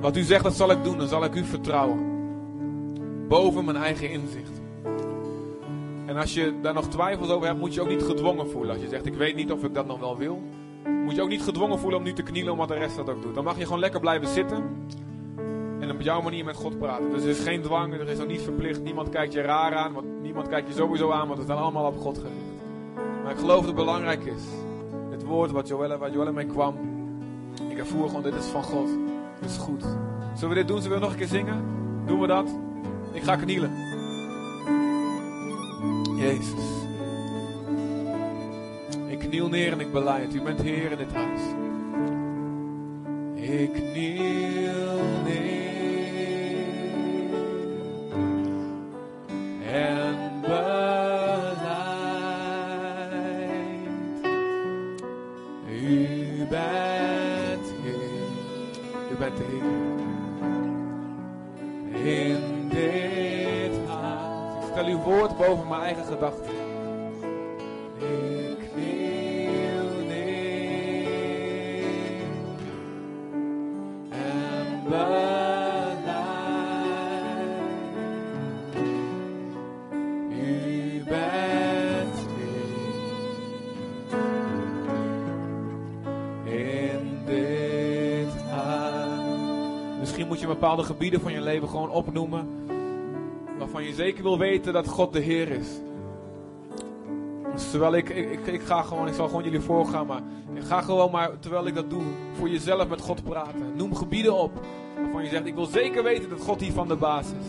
Wat u zegt, dat zal ik doen. Dan zal ik u vertrouwen. Boven mijn eigen inzicht. En als je daar nog twijfels over hebt, moet je ook niet gedwongen voelen. Als je zegt, ik weet niet of ik dat nog wel wil. Moet je ook niet gedwongen voelen om nu te knielen omdat de rest dat ook doet. Dan mag je gewoon lekker blijven zitten. En op jouw manier met God praten. Dus er is geen dwang, er is ook niet verplicht. Niemand kijkt je raar aan, want niemand kijkt je sowieso aan, want we zijn allemaal op God gericht. Maar ik geloof dat het belangrijk is. Het woord wat Joelle, waar Joelle mee kwam. Ik ervoer gewoon, dit is van God. Dit is goed. Zullen we dit doen? Zullen we nog een keer zingen? Doen we dat? Ik ga knielen. Jezus. Ik kniel neer en ik beleid. U bent Heer in dit huis. Ik kniel Boven mijn eigen gedachten. Ik kniel neer en beleid. U bent in dit huis. Misschien moet je bepaalde gebieden van je leven gewoon opnoemen. Waarvan je zeker wil weten dat God de Heer is. Dus terwijl ik, ik, ik, ga gewoon, ik zal gewoon jullie voorgaan, maar ik ga gewoon maar, terwijl ik dat doe, voor jezelf met God praten. Noem gebieden op waarvan je zegt, ik wil zeker weten dat God hier van de baas is.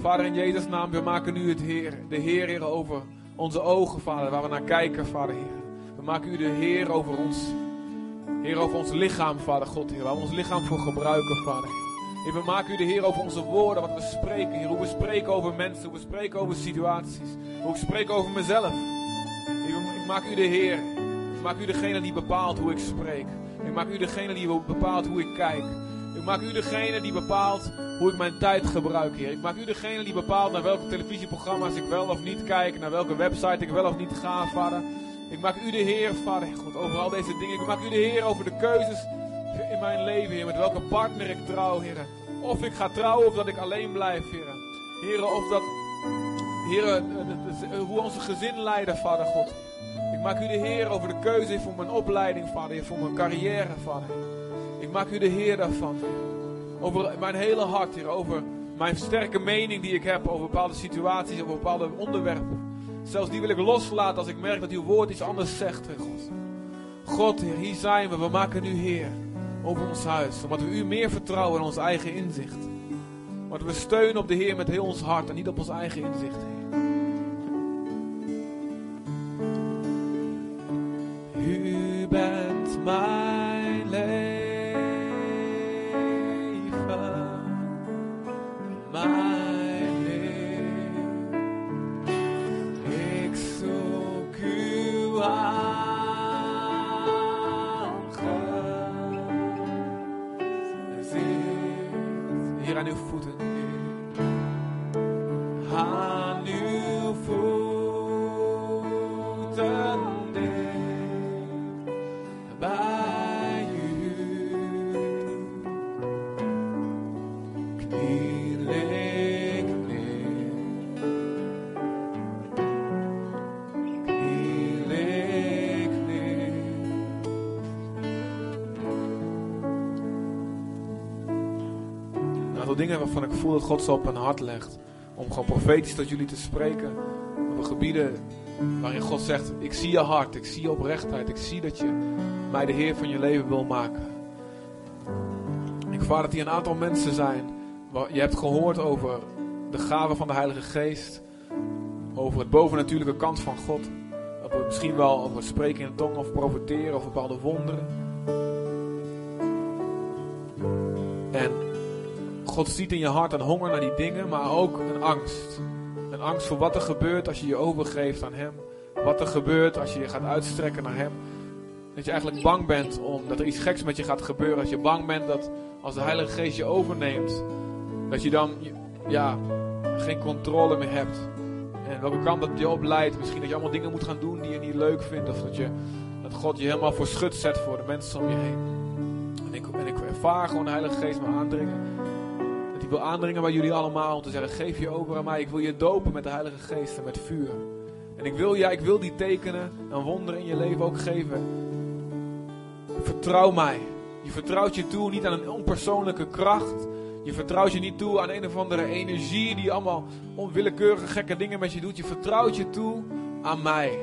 Vader, in Jezus' naam, we maken nu het Heer, de Heer, Heer, over onze ogen, Vader, waar we naar kijken, Vader, Heer. We maken u de Heer over ons, Heer, over ons lichaam, Vader God, Heer, waar we ons lichaam voor gebruiken, Vader, We maken u de Heer over onze woorden, wat we spreken, Heer, hoe we spreken over mensen, hoe we spreken over situaties, hoe ik spreek over mezelf. Ik maak u de Heer, ik maak u degene die bepaalt hoe ik spreek. Ik maak u degene die bepaalt hoe ik kijk. Ik maak u degene die bepaalt hoe ik mijn tijd gebruik, Heer. Ik maak u degene die bepaalt naar welke televisieprogramma's ik wel of niet kijk, naar welke website ik wel of niet ga, Vader. Ik maak u de Heer, Vader God, over al deze dingen. Ik maak u de Heer over de keuzes in mijn leven, Heer. Met welke partner ik trouw, Heer. Of ik ga trouwen of dat ik alleen blijf, Heer. Heer, of dat, Heer, hoe onze gezin leiden, Vader God. Ik maak u de Heer over de keuze voor mijn opleiding, Vader. Heer, voor mijn carrière, Vader. Ik maak u de Heer daarvan, Heer. Over mijn hele hart, Heer. Over mijn sterke mening die ik heb over bepaalde situaties, over bepaalde onderwerpen. Zelfs die wil ik loslaten als ik merk dat uw woord iets anders zegt, Heer God. God, Heer, hier zijn we. We maken u Heer over ons huis. Omdat we u meer vertrouwen dan ons eigen inzicht. Want we steunen op de Heer met heel ons hart en niet op ons eigen inzicht, Heer. U bent mijn dat God ze op mijn hart legt. Om gewoon profetisch tot jullie te spreken. Over gebieden waarin God zegt: Ik zie je hart, ik zie je oprechtheid, ik zie dat je mij de Heer van je leven wil maken. Ik ervaar dat hier een aantal mensen zijn. Je hebt gehoord over de gave van de Heilige Geest. Over het bovennatuurlijke kant van God. Misschien wel over spreken in de tong of profeteren of bepaalde wonderen. God ziet in je hart een honger naar die dingen, maar ook een angst. Een angst voor wat er gebeurt als je je overgeeft aan Hem. Wat er gebeurt als je je gaat uitstrekken naar Hem. Dat je eigenlijk bang bent om, dat er iets geks met je gaat gebeuren. Dat je bang bent dat als de Heilige Geest je overneemt, dat je dan ja, geen controle meer hebt. En welke kant dat je op leidt. Misschien dat je allemaal dingen moet gaan doen die je niet leuk vindt. Of dat, je, dat God je helemaal voor schut zet voor de mensen om je heen. En ik, en ik ervaar gewoon de Heilige Geest me aandringen. Hij wil aandringen bij jullie allemaal om te zeggen, geef je over aan mij. Ik wil je dopen met de Heilige Geest en met vuur. En ik wil, ja, ik wil die tekenen en wonderen in je leven ook geven. Vertrouw mij. Je vertrouwt je toe niet aan een onpersoonlijke kracht. Je vertrouwt je niet toe aan een of andere energie die allemaal onwillekeurige gekke dingen met je doet. Je vertrouwt je toe aan mij.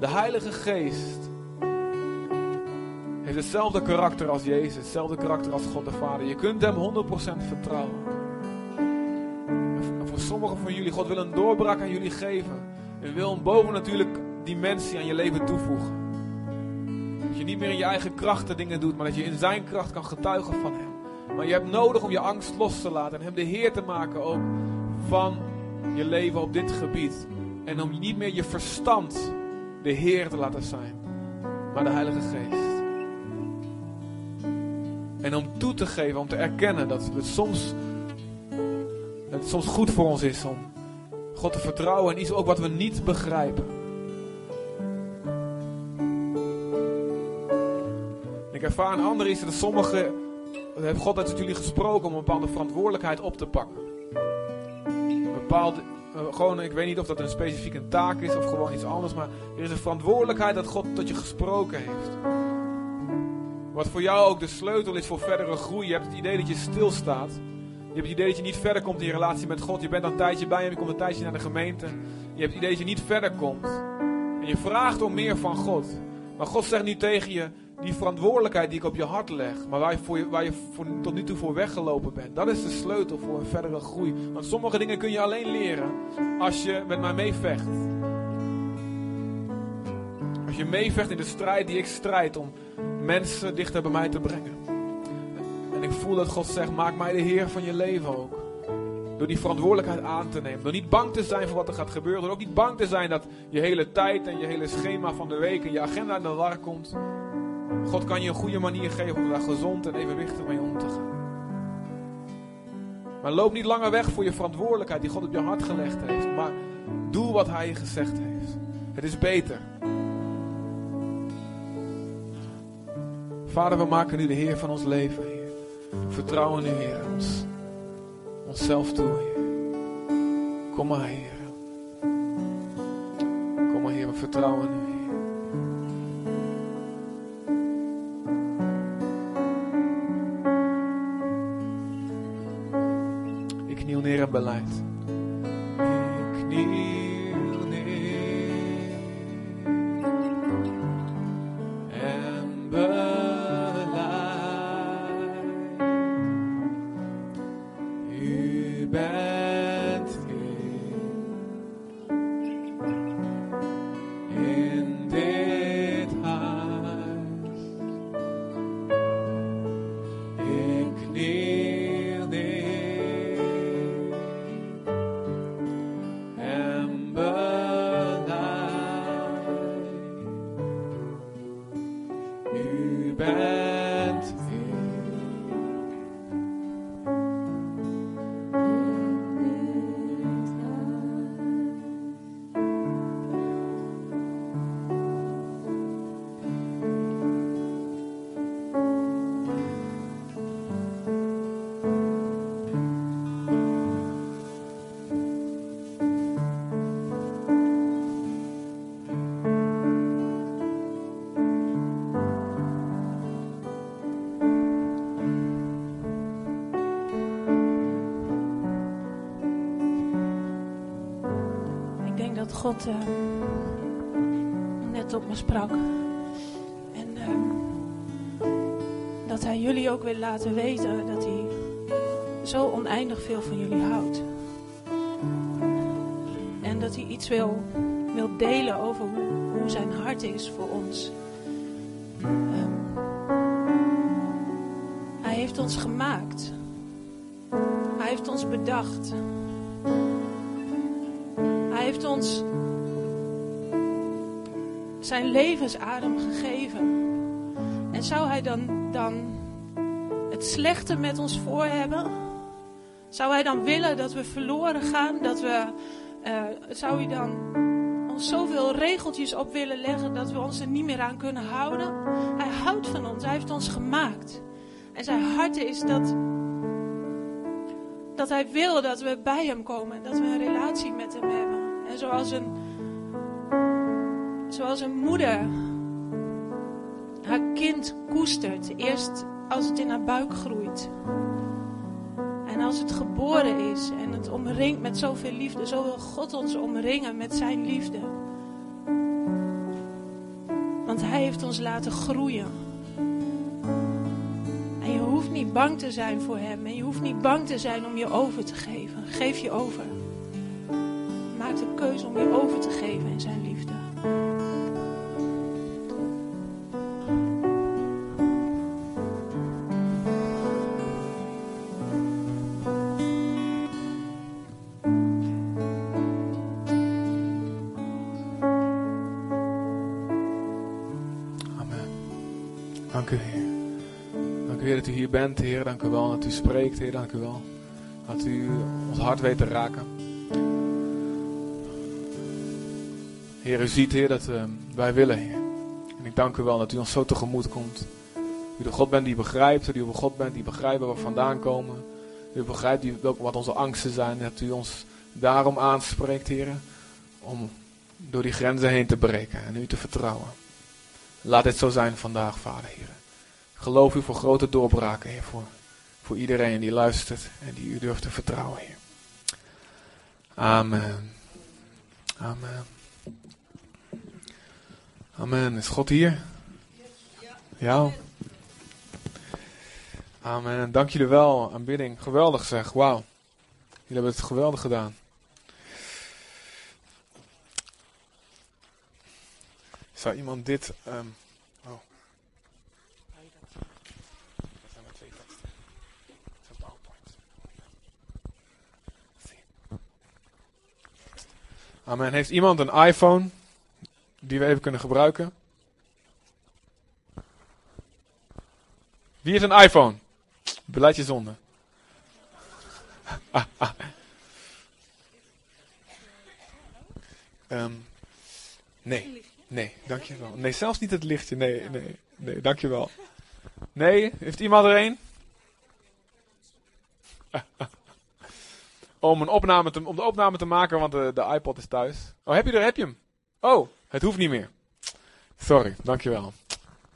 De Heilige Geest heeft hetzelfde karakter als Jezus, hetzelfde karakter als God de Vader. Je kunt hem 100% vertrouwen. Voor sommigen van jullie, God wil een doorbraak aan jullie geven. En wil een bovennatuurlijke dimensie aan je leven toevoegen. Dat je niet meer in je eigen krachten dingen doet, maar dat je in zijn kracht kan getuigen van hem. Maar je hebt nodig om je angst los te laten en hem de Heer te maken ook van je leven op dit gebied. En om niet meer je verstand de Heer te laten zijn, maar de Heilige Geest. En om toe te geven, om te erkennen dat het soms, het soms goed voor ons is om God te vertrouwen in iets ook wat we niet begrijpen. Ik ervaar een ander iets dat sommigen, heeft God uit jullie gesproken om een bepaalde verantwoordelijkheid op te pakken. Bepaalde, uh, gewoon, ik weet niet of dat een specifieke taak is of gewoon iets anders, maar er is een verantwoordelijkheid dat God tot je gesproken heeft. Wat voor jou ook de sleutel is voor verdere groei. Je hebt het idee dat je stilstaat. Je hebt het idee dat je niet verder komt in je relatie met God. Je bent een tijdje bij hem, je komt een tijdje naar de gemeente. Je hebt het idee dat je niet verder komt. En je vraagt om meer van God. Maar God zegt nu tegen je, die verantwoordelijkheid die ik op je hart leg, maar waar je, voor waar je voor, tot nu toe voor weggelopen bent, dat is de sleutel voor een verdere groei. Want sommige dingen kun je alleen leren als je met mij meevecht. Als je meevecht in de strijd die ik strijd om mensen dichter bij mij te brengen. Ik voel dat God zegt, maak mij de Heer van je leven ook. Door die verantwoordelijkheid aan te nemen. Door niet bang te zijn voor wat er gaat gebeuren. Door ook niet bang te zijn dat je hele tijd en je hele schema van de week en je agenda in de war komt. God kan je een goede manier geven om daar gezond en evenwichtig mee om te gaan. Maar loop niet langer weg voor je verantwoordelijkheid die God op je hart gelegd heeft. Maar doe wat Hij je gezegd heeft. Het is beter. Vader, we maken nu de Heer van ons leven. Vertrouwen nu, Heer, ons, onszelf toe. Kom maar, Heer. Kom maar, Heer, we vertrouwen Heer. Ik kniel neer en beleid. God eh, net op me sprak. En eh, dat Hij jullie ook wil laten weten dat Hij zo oneindig veel van jullie houdt. En dat Hij iets wil, wil delen over hoe, hoe Zijn hart is voor ons. Ehm, hij heeft ons gemaakt. Hij heeft ons bedacht. Heeft ons zijn levensadem gegeven. En zou hij dan, dan het slechte met ons voor hebben? Zou hij dan willen dat we verloren gaan? Dat we, eh, zou hij dan ons zoveel regeltjes op willen leggen dat we ons er niet meer aan kunnen houden? Hij houdt van ons. Hij heeft ons gemaakt. En zijn hart is dat, dat hij wil dat we bij hem komen. Dat we een relatie met hem hebben. En zoals een, zoals een moeder haar kind koestert. Eerst als het in haar buik groeit. En als het geboren is en het omringt met zoveel liefde, zo wil God ons omringen met zijn liefde. Want hij heeft ons laten groeien. En je hoeft niet bang te zijn voor hem. En je hoeft niet bang te zijn om je over te geven. Geef je over. Maak de keuze om je over te geven in zijn liefde. Dank u, Heer, dat u hier bent, Heer. Dank u wel dat u spreekt, Heer. Dank u wel dat u ons hart weet te raken. Heer, u ziet, Heer, dat eh, wij willen, Heer. En ik dank u wel dat u ons zo tegemoet komt. U de God bent die begrijpt, dat u een God bent die begrijpt waar we vandaan komen. U begrijpt wat onze angsten zijn. Dat u ons daarom aanspreekt, Heer. Om door die grenzen heen te breken en u te vertrouwen. Laat dit zo zijn vandaag, Vader, Heer. Geloof u voor grote doorbraken, Heer. Voor, voor iedereen die luistert en die u durft te vertrouwen, Heer. Amen. Amen. Amen. Is God hier? Ja. Amen. Dank jullie wel. Aanbidding. Geweldig zeg. Wauw. Jullie hebben het geweldig gedaan. Zou iemand dit. ehm, oh. Dat zijn. Dat. Amen. Heeft iemand een iPhone die we even kunnen gebruiken? Wie heeft een iPhone? Beleid zonde. Ehm, nee. Nee, dankjewel. Nee, zelfs niet het lichtje. Nee, nee, nee, dankjewel. Nee, heeft iemand er een? om, een opname te, om de opname te maken, want de, de iPod is thuis. Oh, heb je er? Heb je hem? Oh, het hoeft niet meer. Sorry, dankjewel.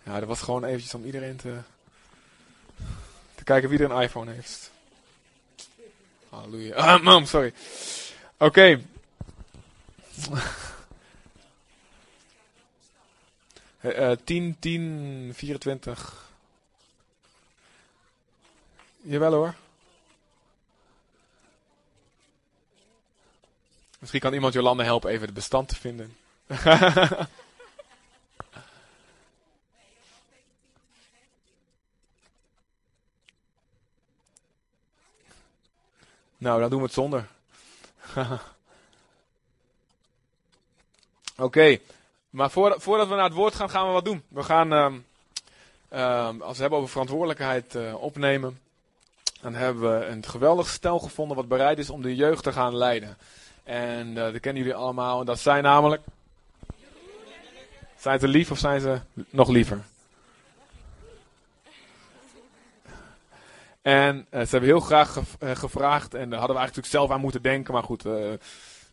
Ja, dat was gewoon eventjes om iedereen te, te kijken wie er een iPhone heeft. Halleluja. Ah, mam, sorry. Oké. Eh, 10, 10, 24. Jawel hoor. Misschien kan iemand Jolande helpen even het bestand te vinden. nou, dan doen we het zonder. Oké. Maar voor- voordat we naar het woord gaan, gaan we wat doen. We gaan, ehm, ehm, als we het hebben over verantwoordelijkheid eh, opnemen, dan hebben we een geweldig stel gevonden wat bereid is om de jeugd te gaan leiden. En eh, dat kennen jullie allemaal. En dat zijn namelijk. Zijn ze lief of zijn ze nog liever? En eh, ze hebben heel graag eh, gevraagd, en daar hadden we eigenlijk zelf aan moeten denken, maar goed, eh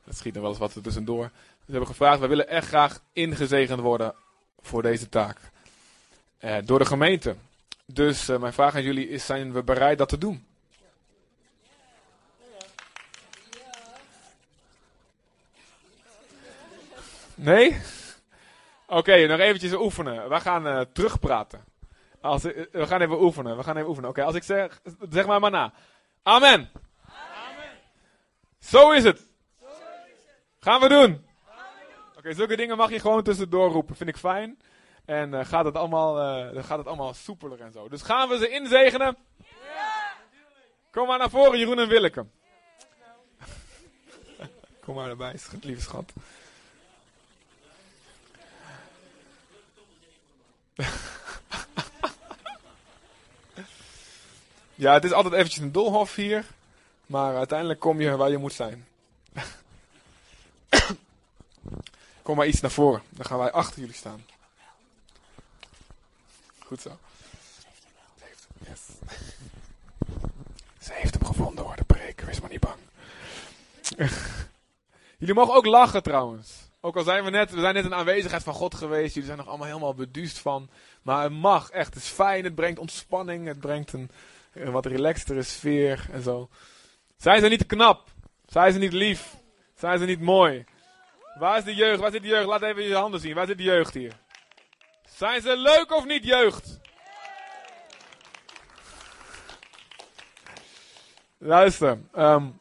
dat schiet er wel eens wat tussendoor. Ze hebben gevraagd, we willen echt graag ingezegend worden voor deze taak. Door de gemeente. Dus mijn vraag aan jullie is, zijn we bereid dat te doen? Nee? Oké, nog eventjes oefenen. We gaan eh, terugpraten. Als, eh, we gaan even oefenen. We gaan even oefenen. Oké, als ik zeg, zeg maar maar na. Amen. Zo is het. Gaan we doen. Oké, zulke dingen mag je gewoon tussendoor roepen. Vind ik fijn. En eh, gaat, het allemaal, dan gaat het allemaal soepeler en zo. Dus gaan we ze inzegenen? Kom maar naar voren, Jeroen en Willeke. Kom maar erbij, schat, lieve schat. ja, het is altijd eventjes een doolhof hier. Maar uiteindelijk kom je waar je moet zijn. Kom maar iets naar voren. Dan gaan wij achter jullie staan. Goed zo. Yes. Ze heeft hem gevonden hoor, de preek. Wees maar niet bang. Jullie mogen ook lachen trouwens. Ook al zijn we net, we zijn net in aanwezigheid van God geweest. Jullie zijn nog allemaal helemaal beduust van. Maar het mag echt. Het is fijn. Het brengt ontspanning. Het brengt een, een wat relaxtere sfeer en zo. Zijn ze niet knap? Zijn ze niet lief? Zijn ze niet mooi? Waar is de jeugd? Waar zit de jeugd? Laat even je handen zien. Waar zit de jeugd hier? Zijn ze leuk of niet, jeugd? Luister, um,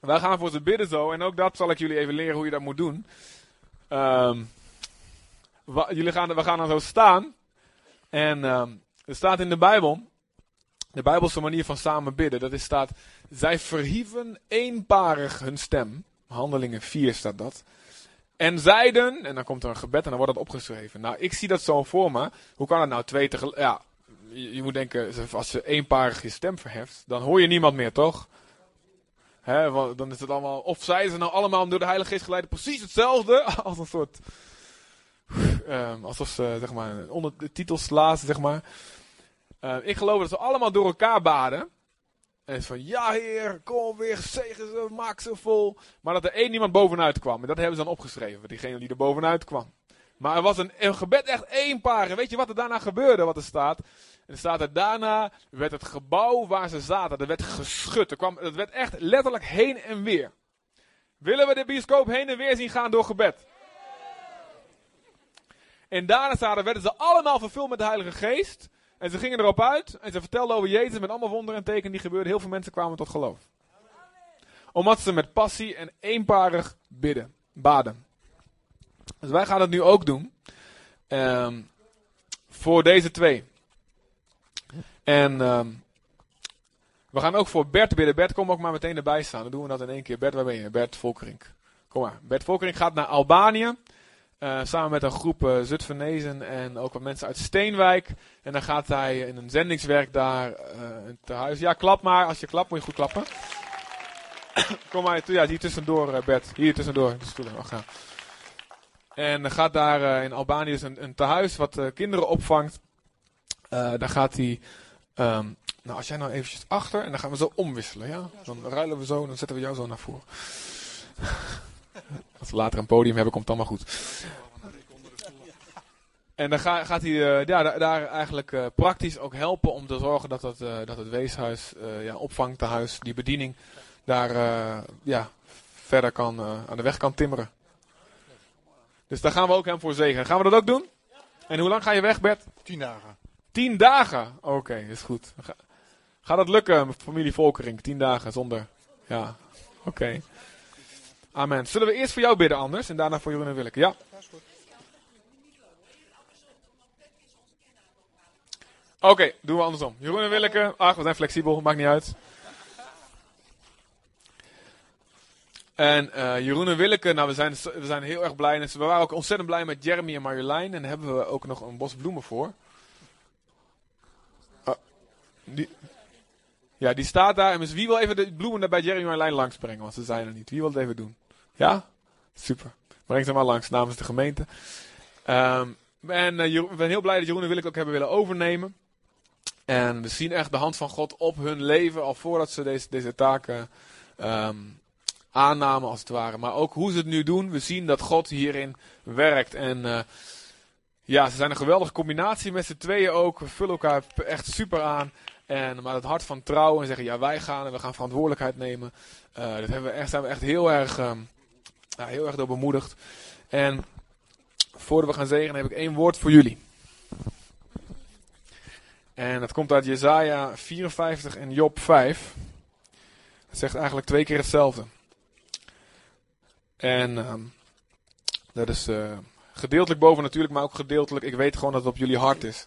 wij gaan voor ze bidden zo. En ook dat zal ik jullie even leren hoe je dat moet doen. Um, jullie gaan, we gaan dan zo staan. En um, er staat in de Bijbel, de Bijbelse manier van samen bidden, dat is staat, zij verhieven eenparig hun stem. Handelingen 4 staat dat. En zeiden, en dan komt er een gebed en dan wordt dat opgeschreven. Nou, ik zie dat zo voor me. Hoe kan het nou twee tegelijk? Ja, je, je, moet denken, als ze eenparig je stem verheft, dan hoor je niemand meer, toch? Hè, dan is het allemaal, of zij ze nou allemaal door de Heilige Geest geleid precies hetzelfde, als een soort, um, alsof ze, zeg maar, onder de titels lazen, zeg maar. Uh, ik geloof dat ze allemaal door elkaar baden. En van, ja heer, kom weer, zegen ze, maak ze vol. Maar dat er één iemand bovenuit kwam. En dat hebben ze dan opgeschreven, diegene die er bovenuit kwam. Maar er was een, een gebed echt één paar. Weet je wat er daarna gebeurde, wat er staat? En er staat er daarna, werd het gebouw waar ze zaten, er werd geschud. Er kwam, het werd echt letterlijk heen en weer. Willen we de bioscoop heen en weer zien gaan door gebed? En daarna werden ze allemaal vervuld met de Heilige Geest. En ze gingen erop uit en ze vertelden over Jezus met allemaal wonderen en tekenen die gebeurden. Heel veel mensen kwamen tot geloof. Omdat ze met passie en eenparig bidden, baden. Dus wij gaan het nu ook doen. Um, voor deze twee. En um, we gaan ook voor Bert bidden. Bert, kom ook maar meteen erbij staan. Dan doen we dat in één keer. Bert, waar ben je? Bert Volkerink. Kom maar. Bert Volkerink gaat naar Albanië. Uh, samen met een groep uh, Zutphenezen en ook wat mensen uit Steenwijk. En dan gaat hij in een zendingswerk daar uh, te huis. Ja, klap maar. Als je klapt, moet je goed klappen. Kom maar, ja, hier tussendoor, Bert. Hier tussendoor. De stoelen. Oh, gaan. En gaat daar in Albanië dus een, een tehuis wat kinderen opvangt. daar gaat hij Um, nou, als jij nou eventjes achter en dan gaan we zo omwisselen, ja? Dan ruilen we zo en dan zetten we jou zo naar voren. Als we later een podium hebben, komt het allemaal goed. En dan ga, gaat hij uh, ja, daar, eigenlijk uh, praktisch ook helpen om te zorgen dat, dat, uh, dat het weeshuis, ja, opvangtehuis, die bediening, daar ja, verder kan, aan de weg kan timmeren. Dus daar gaan we ook hem voor zegen. Gaan we dat ook doen? En hoe lang ga je weg, Bert? Tien dagen. Tien dagen? Oké, is goed. Ga, gaat dat lukken, familie Volkering? Tien dagen zonder. Ja, oké. Amen. Zullen we eerst voor jou bidden anders en daarna voor Jeroen en Willeke? Ja? Oké, doen we andersom. Jeroen en Willeke, ach, we zijn flexibel, maakt niet uit. En uh, Jeroen en Willeke, nou, we zijn, we zijn heel erg blij. we waren ook ontzettend blij met Jeremy en Marjolein. En daar hebben we ook nog een bos bloemen voor. Ja, die staat daar. En wie wil even de bloemen bij Jerry Marlijn langsbrengen? Want ze zijn er niet. Wie wil het even doen? Ja? Super. Breng ze maar langs namens de gemeente. Um, en ik ben heel blij dat Jeroen en Willeke ook hebben willen overnemen. En we zien echt de hand van God op hun leven. Al voordat ze deze, deze taken um, aannamen als het ware. Maar ook hoe ze het nu doen. We zien dat God hierin werkt. En... Uh, ja, ze zijn een geweldige combinatie met z'n tweeën ook. We vullen elkaar echt super aan. En, maar het hart van trouw en zeggen, ja wij gaan en we gaan verantwoordelijkheid nemen. Uh, dat hebben we echt, zijn we echt heel erg, um, ja, heel erg door bemoedigd. En voordat we gaan zegenen heb ik één woord voor jullie. En dat komt uit Jezaja 54 en Job 5. Het zegt eigenlijk twee keer hetzelfde. En um, dat is uh, gedeeltelijk boven natuurlijk, maar ook gedeeltelijk, ik weet gewoon dat het op jullie hart is.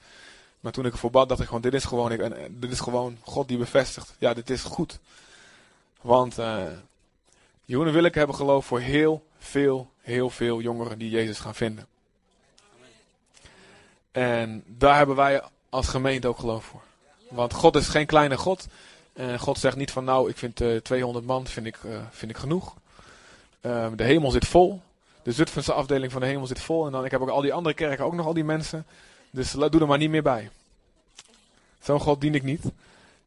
Maar toen ik ervoor bad, dacht ik gewoon, dit is gewoon, ik, en, dit is gewoon God die bevestigt. Ja, dit is goed. Want uh, Jeroen en Willeke hebben geloof voor heel veel, heel veel jongeren die Jezus gaan vinden. En daar hebben wij als gemeente ook geloof voor. Want God is geen kleine God. En God zegt niet van nou, ik vind uh, 200 man vind ik, uh, vind ik genoeg. Uh, de hemel zit vol. De Zutphense afdeling van de hemel zit vol. En dan ik heb ook al die andere kerken ook nog al die mensen. Dus doe er maar niet meer bij. Zo'n God dien ik niet.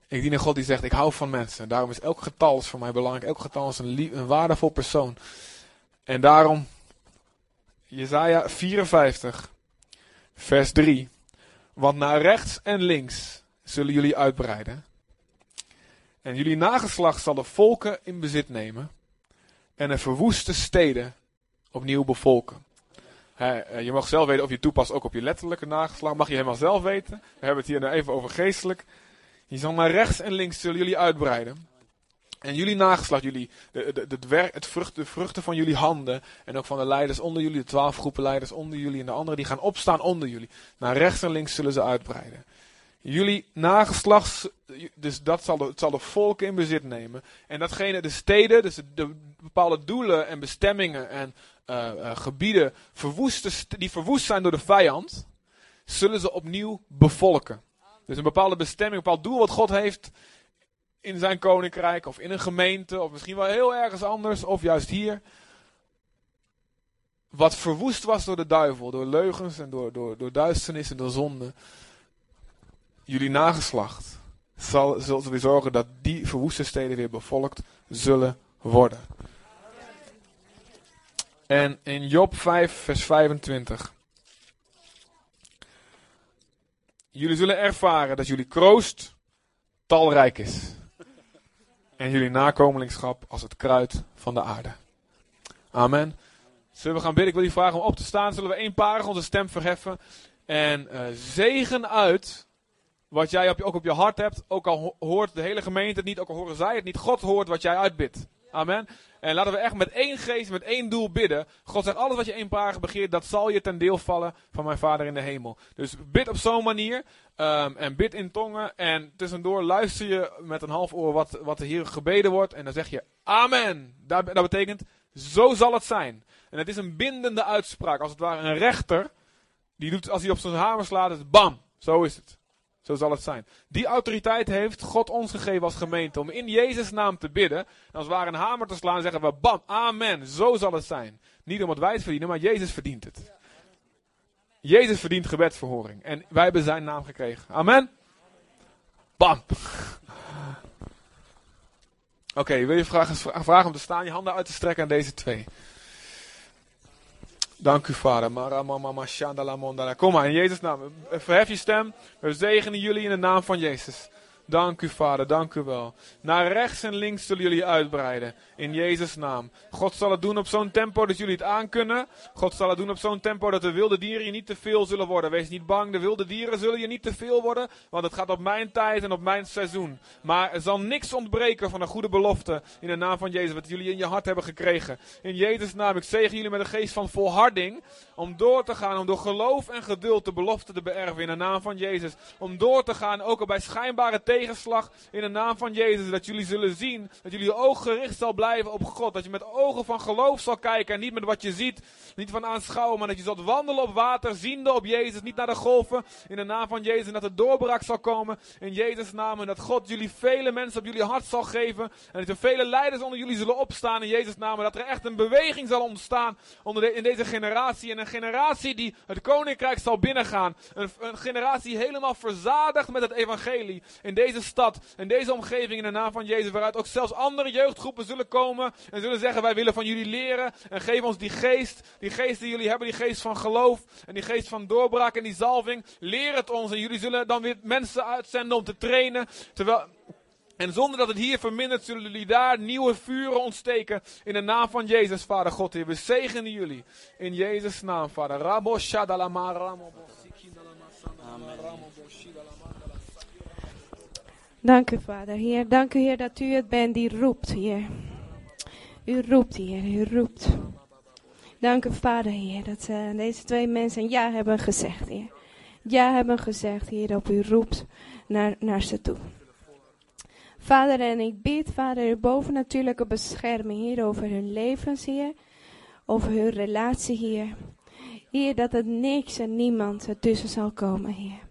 Ik dien een God die zegt, ik hou van mensen. Daarom is elk getal voor mij belangrijk. Elk getal is een, een waardevol persoon. En daarom, Jezaja 54, vers 3. Want naar rechts en links zullen jullie uitbreiden. En jullie nageslacht zal de volken in bezit nemen. En de verwoeste steden opnieuw bevolken. Eh, je mag zelf weten of je toepast ook op je letterlijke nageslacht. Mag je helemaal zelf weten. We hebben het hier nu even over geestelijk. Je zal naar rechts en links zullen jullie uitbreiden. En jullie nageslacht, jullie, de, werk, het de vruchten van jullie handen. En ook van de leiders onder jullie, de twaalf groepen leiders onder jullie. En de anderen die gaan opstaan onder jullie. Naar rechts en links zullen ze uitbreiden. Jullie nageslacht, dus dat zal de, het zal de volken in bezit nemen. En datgene, de steden, dus de, bepaalde doelen en bestemmingen en gebieden verwoeste, die verwoest zijn door de vijand, zullen ze opnieuw bevolken. Dus een bepaalde bestemming, een bepaald doel wat God heeft in zijn koninkrijk, of in een gemeente, of misschien wel heel ergens anders, of juist hier. Wat verwoest was door de duivel, door leugens en door, door, door duisternis en door zonde. Jullie nageslacht zal, zal zorgen dat die verwoeste steden weer bevolkt zullen worden. En in Job 5, vers 25. Jullie zullen ervaren dat jullie kroost talrijk is. En jullie nakomelingschap als het kruid van de aarde. Amen. Zullen we gaan bidden? Ik wil je vragen om op te staan. Zullen we eenparig onze stem verheffen. En uh, zegen uit wat jij op, ook op je hart hebt. Ook al hoort de hele gemeente het niet, ook al horen zij het niet. God hoort wat jij uitbidt. Amen. En laten we echt met één geest, met één doel bidden. God zegt, alles wat je eenparig begeert, dat zal je ten deel vallen van mijn Vader in de hemel. Dus bid op zo'n manier. Um, en bid in tongen. En tussendoor luister je met een half oor wat, wat er hier gebeden wordt. En dan zeg je, amen. Dat, dat betekent, zo zal het zijn. En het is een bindende uitspraak. Als het ware een rechter. Die doet, als hij op zijn hamer slaat, is bam. Zo is het. Zo zal het zijn. Die autoriteit heeft God ons gegeven als gemeente om in Jezus' naam te bidden. En als we een hamer te slaan, zeggen we bam, amen, zo zal het zijn. Niet omdat wij het verdienen, maar Jezus verdient het. Jezus verdient gebedsverhoring. En wij hebben zijn naam gekregen. Amen. Bam. Oké, wil je vragen, vragen om te staan, je handen uit te strekken aan deze twee. Dank u, Vader. Kom maar, in Jezus' naam. Verhef je stem. We zegenen jullie in de naam van Jezus. Dank u, Vader, dank u wel. Naar rechts en links zullen jullie uitbreiden. In Jezus' naam. God zal het doen op zo'n tempo dat jullie het aankunnen. God zal het doen op zo'n tempo dat de wilde dieren je niet te veel zullen worden. Wees niet bang, de wilde dieren zullen je niet te veel worden. Want het gaat op mijn tijd en op mijn seizoen. Maar er zal niks ontbreken van een goede belofte. In de naam van Jezus, wat jullie in je hart hebben gekregen. In Jezus' naam, ik zegen jullie met een geest van volharding. Om door te gaan, om door geloof en geduld de belofte te beërven. In de naam van Jezus. Om door te gaan, ook al bij schijnbare tegenslag in de naam van Jezus. Dat jullie zullen zien, dat jullie oog gericht zal blijven op God. Dat je met ogen van geloof zal kijken en niet met wat je ziet, niet van aanschouwen. Maar dat je zult wandelen op water, ziende op Jezus, niet naar de golven. In de naam van Jezus en dat er doorbraak zal komen in Jezus' naam. En dat God jullie vele mensen op jullie hart zal geven. En dat er vele leiders onder jullie zullen opstaan in Jezus' naam. En dat er echt een beweging zal ontstaan onder in deze generatie. En een generatie die het koninkrijk zal binnengaan. Een, generatie helemaal verzadigd met het evangelie. In deze stad, in deze omgeving, in de naam van Jezus. Waaruit ook zelfs andere jeugdgroepen zullen komen. En zullen zeggen, wij willen van jullie leren. En geef ons die geest, die geest die jullie hebben, die geest van geloof. En die geest van doorbraak en die zalving. Leer het ons. En jullie zullen dan weer mensen uitzenden om te trainen. Terwijl... En zonder dat het hier vermindert, zullen jullie daar nieuwe vuren ontsteken. In de naam van Jezus, Vader God. Heer. We zegenen jullie. In Jezus' naam, Vader. Rabo Shadalama Dank u, Vader. Heer, dank u, Heer, dat u het bent die roept, Heer. U roept, Heer, u roept. Dank u, Vader, Heer, dat uh, deze twee mensen ja hebben gezegd, Heer. Ja hebben gezegd, Heer, dat u roept naar, naar ze toe. Vader, en ik bid, Vader, uw bovennatuurlijke bescherming, Heer, over hun levens, Heer. Over hun relatie, Heer. Heer, dat er niks en niemand ertussen zal komen, Heer.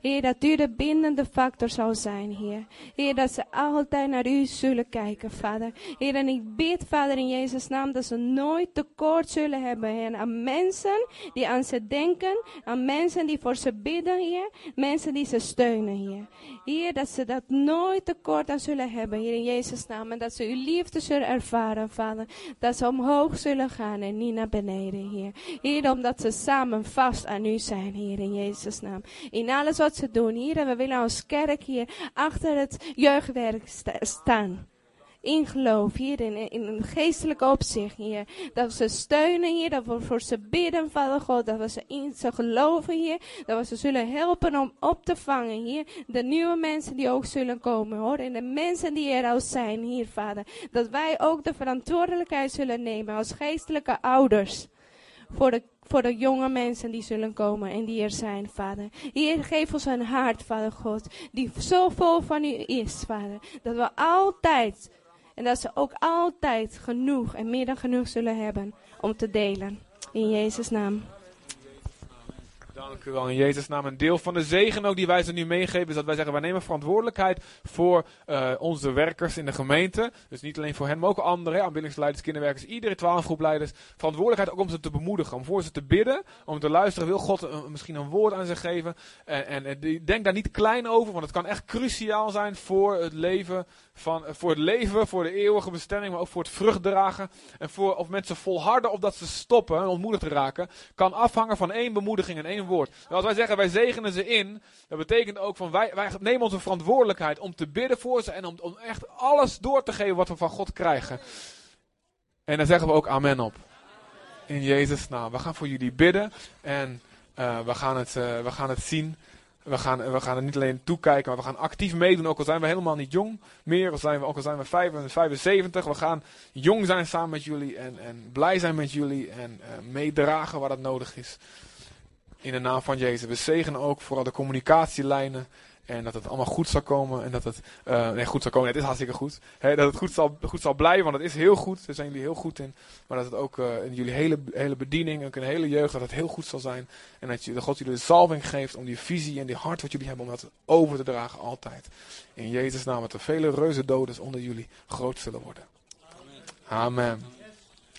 Heer, dat u de bindende factor zal zijn, Heer. Heer, dat ze altijd naar u zullen kijken, Vader. Heer, en ik bid, Vader, in Jezus' naam, dat ze nooit tekort zullen hebben, Heer. Aan mensen die aan ze denken, aan mensen die voor ze bidden, Heer. Mensen die ze steunen, Heer. Heer, dat ze dat nooit tekort aan zullen hebben, Heer, in Jezus' naam. En dat ze uw liefde zullen ervaren, Vader. Dat ze omhoog zullen gaan en niet naar beneden, Heer. Heer, omdat ze samen vast aan u zijn, Heer, in Jezus' naam. In alles wat ze doen, Heer. En we willen als kerk hier achter het jeugdwerk sta- staan. In geloof, hier in, in een geestelijk opzicht, hier. Dat we ze steunen, hier. Dat we voor ze bidden, Vader God. Dat we ze in ze geloven, hier. Dat we ze zullen helpen om op te vangen, hier. De nieuwe mensen die ook zullen komen, hoor. En de mensen die er al zijn, hier, Vader. Dat wij ook de verantwoordelijkheid zullen nemen als geestelijke ouders. Voor de, voor de jonge mensen die zullen komen en die er zijn, Vader. Heer, geef ons een hart, Vader God, die zo vol van u is, Vader. Dat we altijd, en dat ze ook altijd genoeg en meer dan genoeg zullen hebben om te delen. In Jezus' naam. Dank u wel in Jezus' naam. Een deel van de zegen ook die wij ze nu meegeven is dat wij zeggen wij nemen verantwoordelijkheid voor eh, onze werkers in de gemeente. Dus niet alleen voor hen, maar ook anderen, aanbiddingleiders, kinderwerkers, iedere twaalfgroepleiders. Verantwoordelijkheid ook om ze te bemoedigen, om voor ze te bidden, om te luisteren. Wil God misschien een woord aan ze geven? En, en, denk daar niet klein over, want het kan echt cruciaal zijn voor het leven van, eh, voor het leven, voor de eeuwige bestemming, maar ook voor het vruchtdragen. En voor of mensen volharden of dat ze stoppen en ontmoedigd raken, kan afhangen van één bemoediging en één woord. En als wij zeggen wij zegenen ze in, dat betekent ook van wij, wij nemen onze verantwoordelijkheid om te bidden voor ze en om, om echt alles door te geven wat we van God krijgen. En daar zeggen we ook amen op. In Jezus' naam. We gaan voor jullie bidden en eh, we, gaan het, eh, we gaan het zien. We gaan, we gaan er niet alleen toekijken, maar we gaan actief meedoen. Ook al zijn we helemaal niet jong meer, al zijn we, ook al zijn we 75, 75. We gaan jong zijn samen met jullie en, en blij zijn met jullie en eh, meedragen waar dat nodig is. In de naam van Jezus. We zegenen ook vooral de communicatielijnen. En dat het allemaal goed zal komen. En dat het eh, nee, goed zal komen. Het is hartstikke goed. Dat het goed zal, goed zal blijven, want het is heel goed. Daar zijn jullie heel goed in. Maar dat het ook eh, in jullie hele, hele bediening, ook in de hele jeugd, dat het heel goed zal zijn. En dat je, God jullie de salving geeft om die visie en die hart wat jullie hebben, om dat over te dragen altijd. In Jezus' naam, dat er vele reuze dodens onder jullie groot zullen worden. Amen.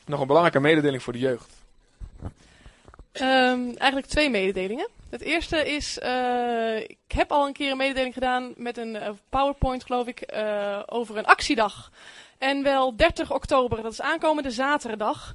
Nog een belangrijke mededeling voor de jeugd. Ehm, eigenlijk twee mededelingen. Het eerste is, eh, ik heb al een keer een mededeling gedaan met een eh, PowerPoint, geloof ik, eh, over een actiedag. En wel 30 oktober, dat is aankomende zaterdag,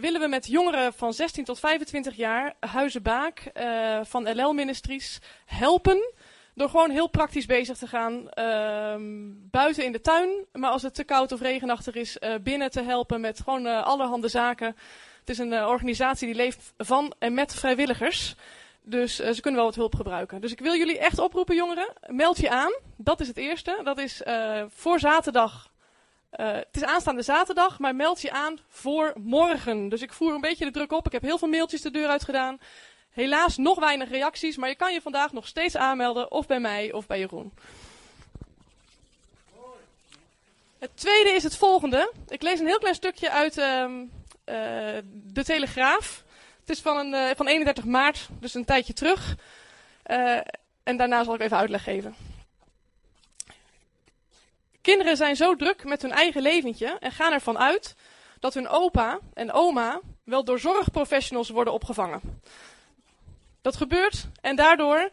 willen we met jongeren van 16 tot 25 jaar, Huizenbaak eh, van LL Ministries, helpen. Door gewoon heel praktisch bezig te gaan. ehm, buiten in de tuin, maar als het te koud of regenachtig is, eh, binnen te helpen met gewoon eh, allerhande zaken. Het is een eh, organisatie die leeft van en met vrijwilligers. Dus eh, ze kunnen wel wat hulp gebruiken. Dus ik wil jullie echt oproepen, jongeren. Meld je aan. Dat is het eerste. Dat is eh, voor zaterdag. Het is aanstaande zaterdag, maar meld je aan voor morgen. Dus ik voer een beetje de druk op. Ik heb heel veel mailtjes de deur uit gedaan. Helaas nog weinig reacties, maar je kan je vandaag nog steeds aanmelden. Of bij mij of bij Jeroen. Het tweede is het volgende. Ik lees een heel klein stukje uit ehm, eh, de Telegraaf. Het is van, een, eh, van 31 maart, dus een tijdje terug. Eh, en daarna zal ik even uitleg geven. Kinderen zijn zo druk met hun eigen leventje en gaan ervan uit dat hun opa en oma wel door zorgprofessionals worden opgevangen. Dat gebeurt en daardoor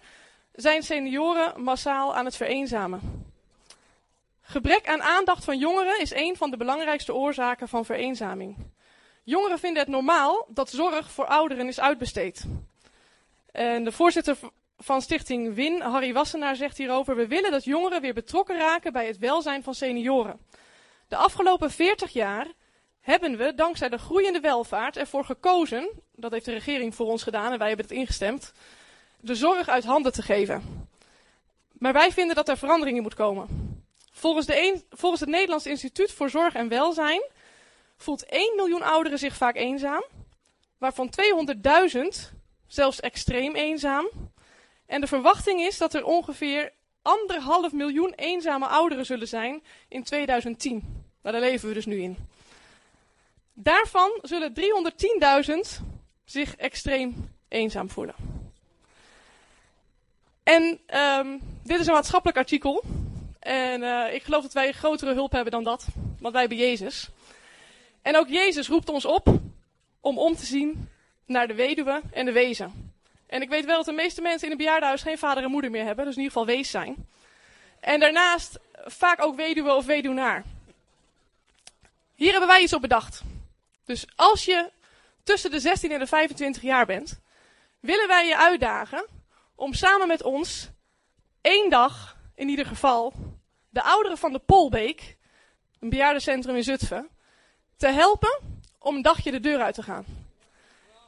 zijn senioren massaal aan het vereenzamen. Gebrek aan aandacht van jongeren is een van de belangrijkste oorzaken van vereenzaming. Jongeren vinden het normaal dat zorg voor ouderen is uitbesteed. En de voorzitter van Stichting WIN, Harry Wassenaar, zegt hierover: We willen dat jongeren weer betrokken raken bij het welzijn van senioren. De afgelopen 40 jaar hebben we, dankzij de groeiende welvaart, ervoor gekozen, dat heeft de regering voor ons gedaan en wij hebben het ingestemd, de zorg uit handen te geven. Maar wij vinden dat er verandering in moet komen. Volgens, de volgens het Nederlands Instituut voor Zorg en Welzijn voelt 1 miljoen ouderen zich vaak eenzaam, waarvan 200.000 zelfs extreem eenzaam. En de verwachting is dat er ongeveer anderhalf miljoen eenzame ouderen zullen zijn in 2010. Nou, daar leven we dus nu in. Daarvan zullen 310.000 zich extreem eenzaam voelen. En ehm, dit is een maatschappelijk artikel. En eh, ik geloof dat wij grotere hulp hebben dan dat. Want wij hebben Jezus. En ook Jezus roept ons op om om te zien naar de weduwe en de wezen. En ik weet wel dat de meeste mensen in een bejaardenhuis geen vader en moeder meer hebben. Dus in ieder geval wees zijn. En daarnaast vaak ook weduwe of weduwnaar. Hier hebben wij iets op bedacht. Dus als je tussen de 16 en de 25 jaar bent, willen wij je uitdagen om samen met ons één dag, in ieder geval, de ouderen van de Polbeek, een bejaardencentrum in Zutphen, te helpen om een dagje de deur uit te gaan.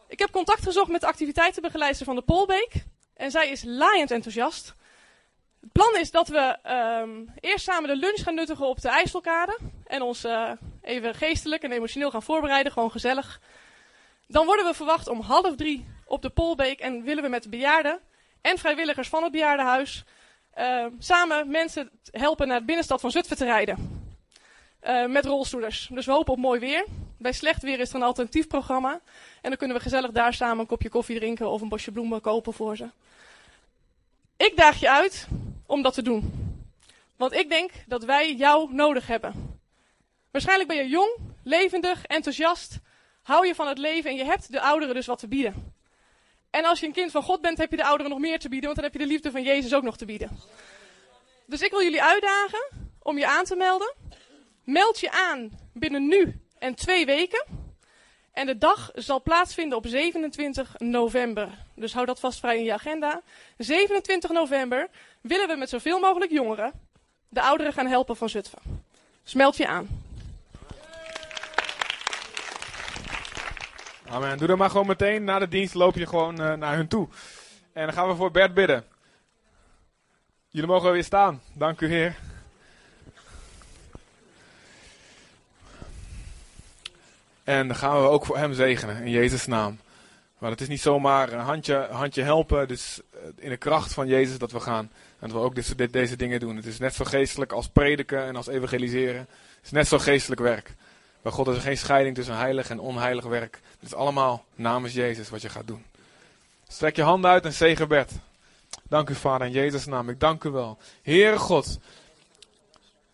Ik heb contact gezocht met de activiteitenbegeleider van de Polbeek en zij is laaiend enthousiast. Het plan is dat we um, eerst samen de lunch gaan nuttigen op de IJsselkade en ons uh, even geestelijk en emotioneel gaan voorbereiden, gewoon gezellig. Dan worden we verwacht om half drie op de Polbeek en willen we met de bejaarden en vrijwilligers van het bejaardenhuis uh, samen mensen helpen naar de binnenstad van Zutphen te rijden. Uh, met rolstoelers. Dus we hopen op mooi weer. Bij slecht weer is er een alternatief programma. En dan kunnen we gezellig daar samen een kopje koffie drinken of een bosje bloemen kopen voor ze. Ik daag je uit om dat te doen. Want ik denk dat wij jou nodig hebben. Waarschijnlijk ben je jong, levendig, enthousiast, hou je van het leven en je hebt de ouderen dus wat te bieden. En als je een kind van God bent, heb je de ouderen nog meer te bieden, want dan heb je de liefde van Jezus ook nog te bieden. Dus ik wil jullie uitdagen om je aan te melden. Meld je aan binnen nu en twee weken. En de dag zal plaatsvinden op 27 november. Dus hou dat vast vrij in je agenda. 27 november willen we met zoveel mogelijk jongeren de ouderen gaan helpen van Zutphen. Dus meld je aan. Amen. Doe dat maar gewoon meteen. Na de dienst loop je gewoon uh, naar hun toe. En dan gaan we voor Bert bidden. Jullie mogen weer staan. Dank u, Heer. En dan gaan we ook voor hem zegenen, in Jezus' naam. Maar het is niet zomaar een handje, handje helpen, dus in de kracht van Jezus dat we gaan. En dat we ook deze, deze dingen doen. Het is net zo geestelijk als prediken en als evangeliseren. Het is net zo geestelijk werk. Bij God is er geen scheiding tussen heilig en onheilig werk. Het is allemaal namens Jezus wat je gaat doen. Strek je handen uit en zegen Bert. Dank u Vader in Jezus' naam. Ik dank u wel. Heere God.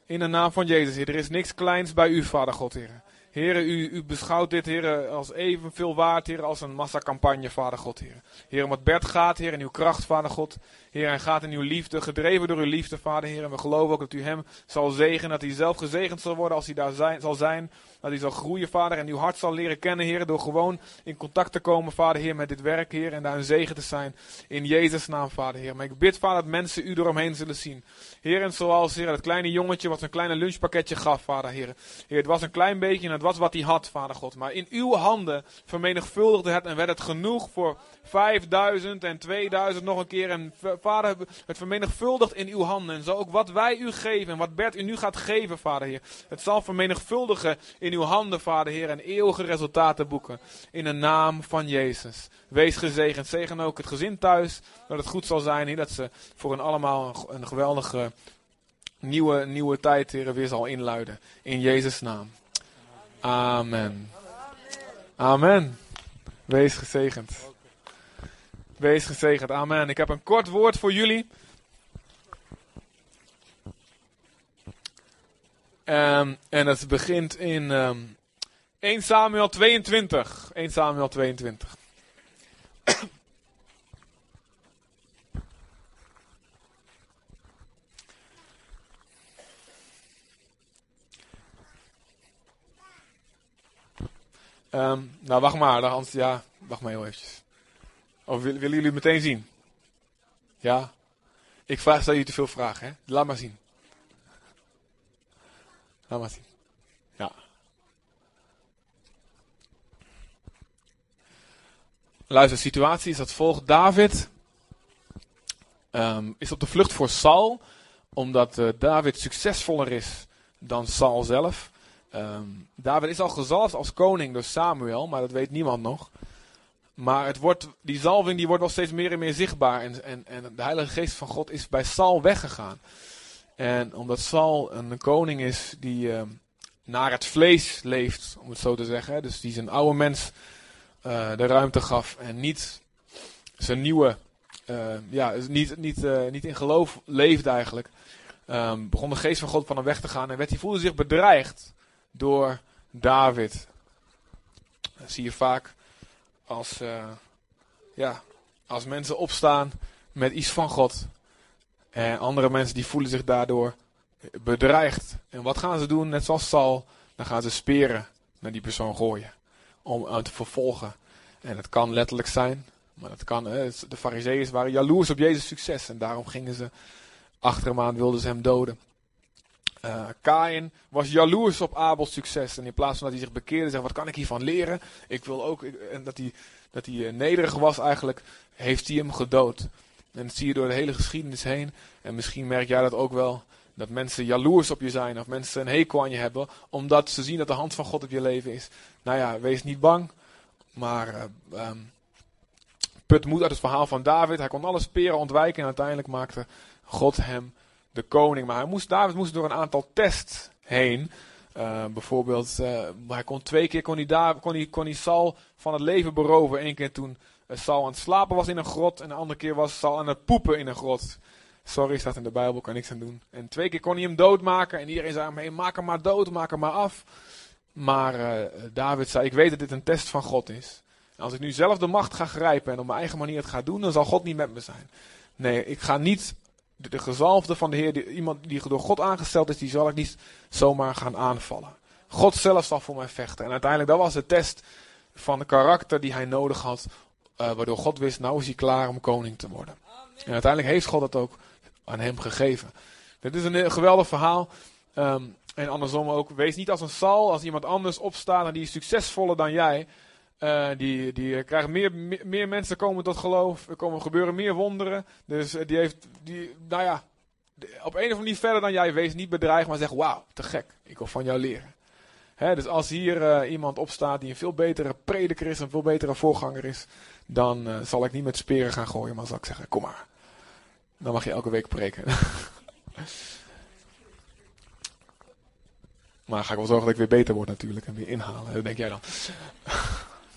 In de naam van Jezus. Er is niks kleins bij u, Vader God, Heer. Heren, u, u beschouwt dit, heren, als evenveel waard, heren, als een massacampagne, Vader God, heren. Heren, wat Bert gaat, heren, in uw kracht, Vader God. Heer, hij gaat in uw liefde, gedreven door uw liefde, Vader, Heer. En we geloven ook dat u hem zal zegenen, dat hij zelf gezegend zal worden als hij daar zijn, zal zijn. Dat hij zal groeien, Vader, en uw hart zal leren kennen, Heer, door gewoon in contact te komen, Vader, Heer, met dit werk, Heer, en daar een zegen te zijn. In Jezus' naam, Vader, Heer. Maar ik bid, Vader, dat mensen u eromheen zullen zien. Heer, en zoals, Heer, dat kleine jongetje wat een kleine lunchpakketje gaf, Vader, Heer. Heer, het was een klein beetje en het was wat hij had, Vader God. Maar in uw handen vermenigvuldigde het en werd het genoeg voor 5000 en 2000 nog een keer. En Vader, het vermenigvuldigt in uw handen. En zo ook wat wij u geven en wat Bert u nu gaat geven, Vader, Heer. Het zal vermenigvuldigen in uw handen, Vader, Heer. En eeuwige resultaten boeken. In de naam van Jezus. Wees gezegend. Zegen ook het gezin thuis. Dat het goed zal zijn. Dat ze voor hen allemaal een, een geweldige nieuwe, nieuwe tijd, Heer, weer zal inluiden. In Jezus' naam. Amen. Amen. Wees gezegend. Wees gezegend. Amen. Ik heb een kort woord voor jullie. Um, en het begint in um, 1 Samuel 22. 1 Samuel 22. Um, nou, wacht maar. Hans, ja, wacht maar heel eventjes. Of willen, jullie het meteen zien? Ja? Ik vraag, stel jullie te veel vragen, hè? Laat maar zien. Maar. Ja. Luister, de situatie is als volgt. David um, is op de vlucht voor Saul, omdat uh, David succesvoller is dan Saul zelf. Um, David is al gezalfd als koning door Samuel, maar dat weet niemand nog. Maar het wordt, die zalving die wordt wel steeds meer en meer zichtbaar. En, en, en de Heilige Geest van God is bij Saul weggegaan. En omdat Saul een koning is die uh, naar het vlees leeft, om het zo te zeggen. Dus die zijn oude mens uh, de ruimte gaf en niet zijn nieuwe eh, ja, dus niet, niet, eh, niet in geloof leefde eigenlijk, ehm, begon de geest van God van hem weg te gaan en werd, hij voelde zich bedreigd door David. Dat zie je vaak als, eh, ja, als mensen opstaan met iets van God. En andere mensen die voelen zich daardoor bedreigd. En wat gaan ze doen? Net zoals Saul, dan gaan ze speren naar die persoon gooien. Om hem te vervolgen. En het kan letterlijk zijn. Maar dat kan, de fariseeën waren jaloers op Jezus' succes. En daarom gingen ze achter hem aan, wilden ze hem doden. Uh, Kain was jaloers op Abels succes. En in plaats van dat hij zich bekeerde, zei: Wat kan ik hiervan leren? Ik wil ook. en dat hij, dat hij uh, nederig was eigenlijk, heeft hij hem gedood. En dat zie je door de hele geschiedenis heen. En misschien merk jij dat ook wel. Dat mensen jaloers op je zijn. Of mensen een hekel aan je hebben. Omdat ze zien dat de hand van God op je leven is. Nou ja, wees niet bang. Maar uh, um, put moed uit het verhaal van David. Hij kon alle speren ontwijken. En uiteindelijk maakte God hem de koning. Maar hij moest, David moest door een aantal tests heen. Uh, bijvoorbeeld, uh, hij kon twee keer kon hij, kon hij, kon hij Saul van het leven beroven. Eén keer toen Saul aan het slapen was in een grot. En de andere keer was Saul aan het poepen in een grot. Sorry, staat in de Bijbel, kan niks aan doen. En twee keer kon hij hem doodmaken. En iedereen zei hem, maak hem maar dood, maak hem maar af. Maar David zei, ik weet dat dit een test van God is. En als ik nu zelf de macht ga grijpen en op mijn eigen manier het ga doen, dan zal God niet met me zijn. Nee, ik ga niet de, de gezalfde van de Heer, iemand die door God aangesteld is, die zal ik niet zomaar gaan aanvallen. God zelf zal voor mij vechten. En uiteindelijk, dat was de test van de karakter die hij nodig had, uh, waardoor God wist, nou is hij klaar om koning te worden. En uiteindelijk heeft God dat ook aan hem gegeven. Dit is een geweldig verhaal. Um, en andersom ook, wees niet als een Sal, als iemand anders opstaat en die is succesvoller dan jij. Uh, die, die krijgen meer, meer, meer, mensen komen tot geloof. Er komen gebeuren meer wonderen. Dus die heeft, die, nou ja, op een of andere niet verder dan jij. Wees niet bedreigd, maar zeg: Wauw, te gek. Ik wil van jou leren. Dus als hier uh, iemand opstaat die een veel betere prediker is, een veel betere voorganger is, dan zal ik niet met speren gaan gooien, maar zal ik zeggen: Kom maar. Dan mag je elke week preken. maar ga ik wel zorgen dat ik weer beter word natuurlijk en weer inhalen. Dat denk jij dan.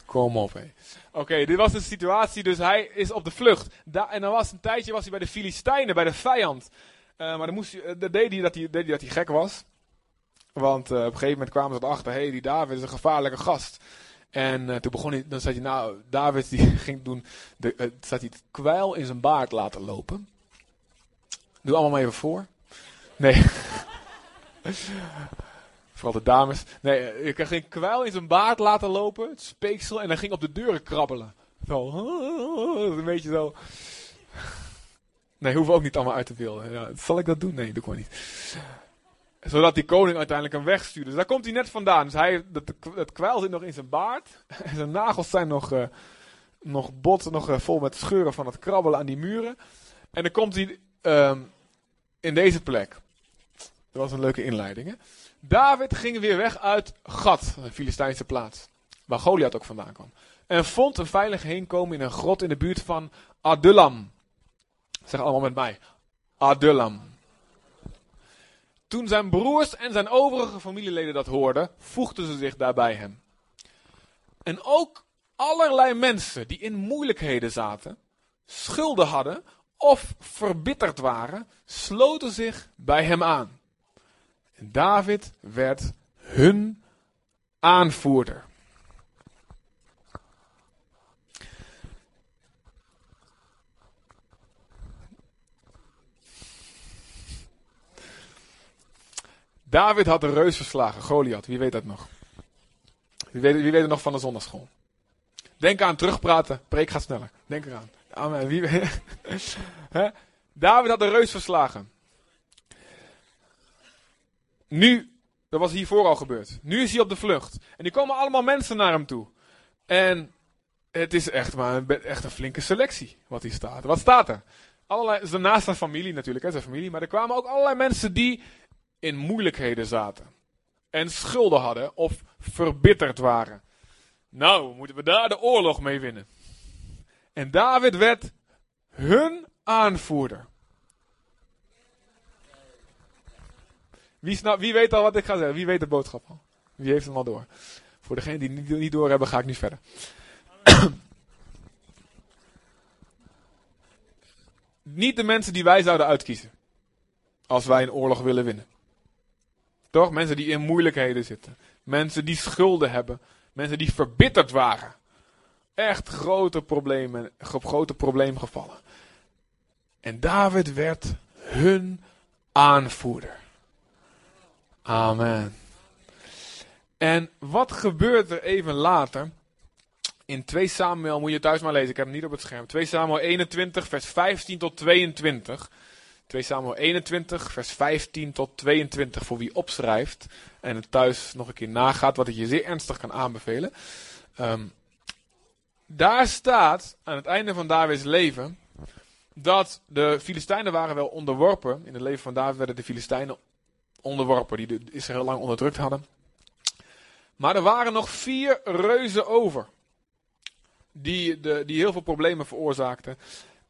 Kom op, hé. Oké, dit was de situatie. Dus hij is op de vlucht. En dan was een tijdje was hij bij de Filistijnen, bij de vijand. Uh, maar dan, moest hij dat deed hij dat hij gek was. Want uh, op een gegeven moment kwamen ze erachter, hé, hey, die David is een gevaarlijke gast. En uh, toen begon hij, dan zei hij, nou, David die ging doen, de, uh, zat hij het kwijl in zijn baard laten lopen. Doe allemaal maar even voor. Nee. Vooral de dames. Nee, ik geen kwijl in zijn baard laten lopen. Het speeksel. En dan ging op de deuren krabbelen. Zo. Een beetje zo. Nee, hoeven ook niet allemaal uit te beelden. Ja, zal ik dat doen? Nee, doe ik maar niet. Zodat die koning uiteindelijk hem wegstuurde. Dus daar komt hij net vandaan. Dus hij, dat, dat kwijl zit nog in zijn baard. En zijn nagels zijn nog, uh, nog bot, nog uh, vol met scheuren van het krabbelen aan die muren. En dan komt hij um, in deze plek. Dat was een leuke inleiding, hè? David ging weer weg uit Gad, een Filistijnse plaats, waar Goliath ook vandaan kwam. En vond een veilig heenkomen in een grot in de buurt van Adullam. Zeg allemaal met mij. Adullam. Toen zijn broers en zijn overige familieleden dat hoorden, voegden ze zich daarbij hem. En ook allerlei mensen die in moeilijkheden zaten, schulden hadden of verbitterd waren, sloten zich bij hem aan. En David werd hun aanvoerder. David had de reus verslagen, Goliath. Wie weet dat nog? Wie weet, wie weet het nog van de zondagschool? Denk aan terugpraten, preek gaat sneller. Denk eraan. Amen. Wie, David had de reus verslagen. Nu, dat was hiervoor al gebeurd. Nu is hij op de vlucht. En die komen allemaal mensen naar hem toe. En het is echt maar een, echt een flinke selectie wat hier staat. Wat staat er? Allerlei, naast zijn familie natuurlijk, hè, zijn familie. Maar er kwamen ook allerlei mensen die in moeilijkheden zaten. En schulden hadden of verbitterd waren. Nou, moeten we daar de oorlog mee winnen. En David werd hun aanvoerder. Wie, wie weet al wat ik ga zeggen? Wie weet de boodschap al? Wie heeft hem al door? Voor degenen die niet, niet door hebben, ga ik nu verder. niet de mensen die wij zouden uitkiezen. Als wij een oorlog willen winnen. Toch? Mensen die in moeilijkheden zitten. Mensen die schulden hebben. Mensen die verbitterd waren. Echt grote problemen, grote probleemgevallen. En David werd hun aanvoerder. Amen. En wat gebeurt er even later? In 2 Samuel moet je thuis maar lezen, ik heb hem niet op het scherm. 2 Samuel 21, vers 15 tot 22. 2 Samuel 21, vers 15 tot 22 voor wie opschrijft en het thuis nog een keer nagaat, wat ik je zeer ernstig kan aanbevelen. Um, daar staat aan het einde van Davids leven dat de Filistijnen waren wel onderworpen. In het leven van David werden de Filistijnen onderworpen, die Israël lang onderdrukt hadden. Maar er waren nog vier reuzen over. Die, de, die heel veel problemen veroorzaakten.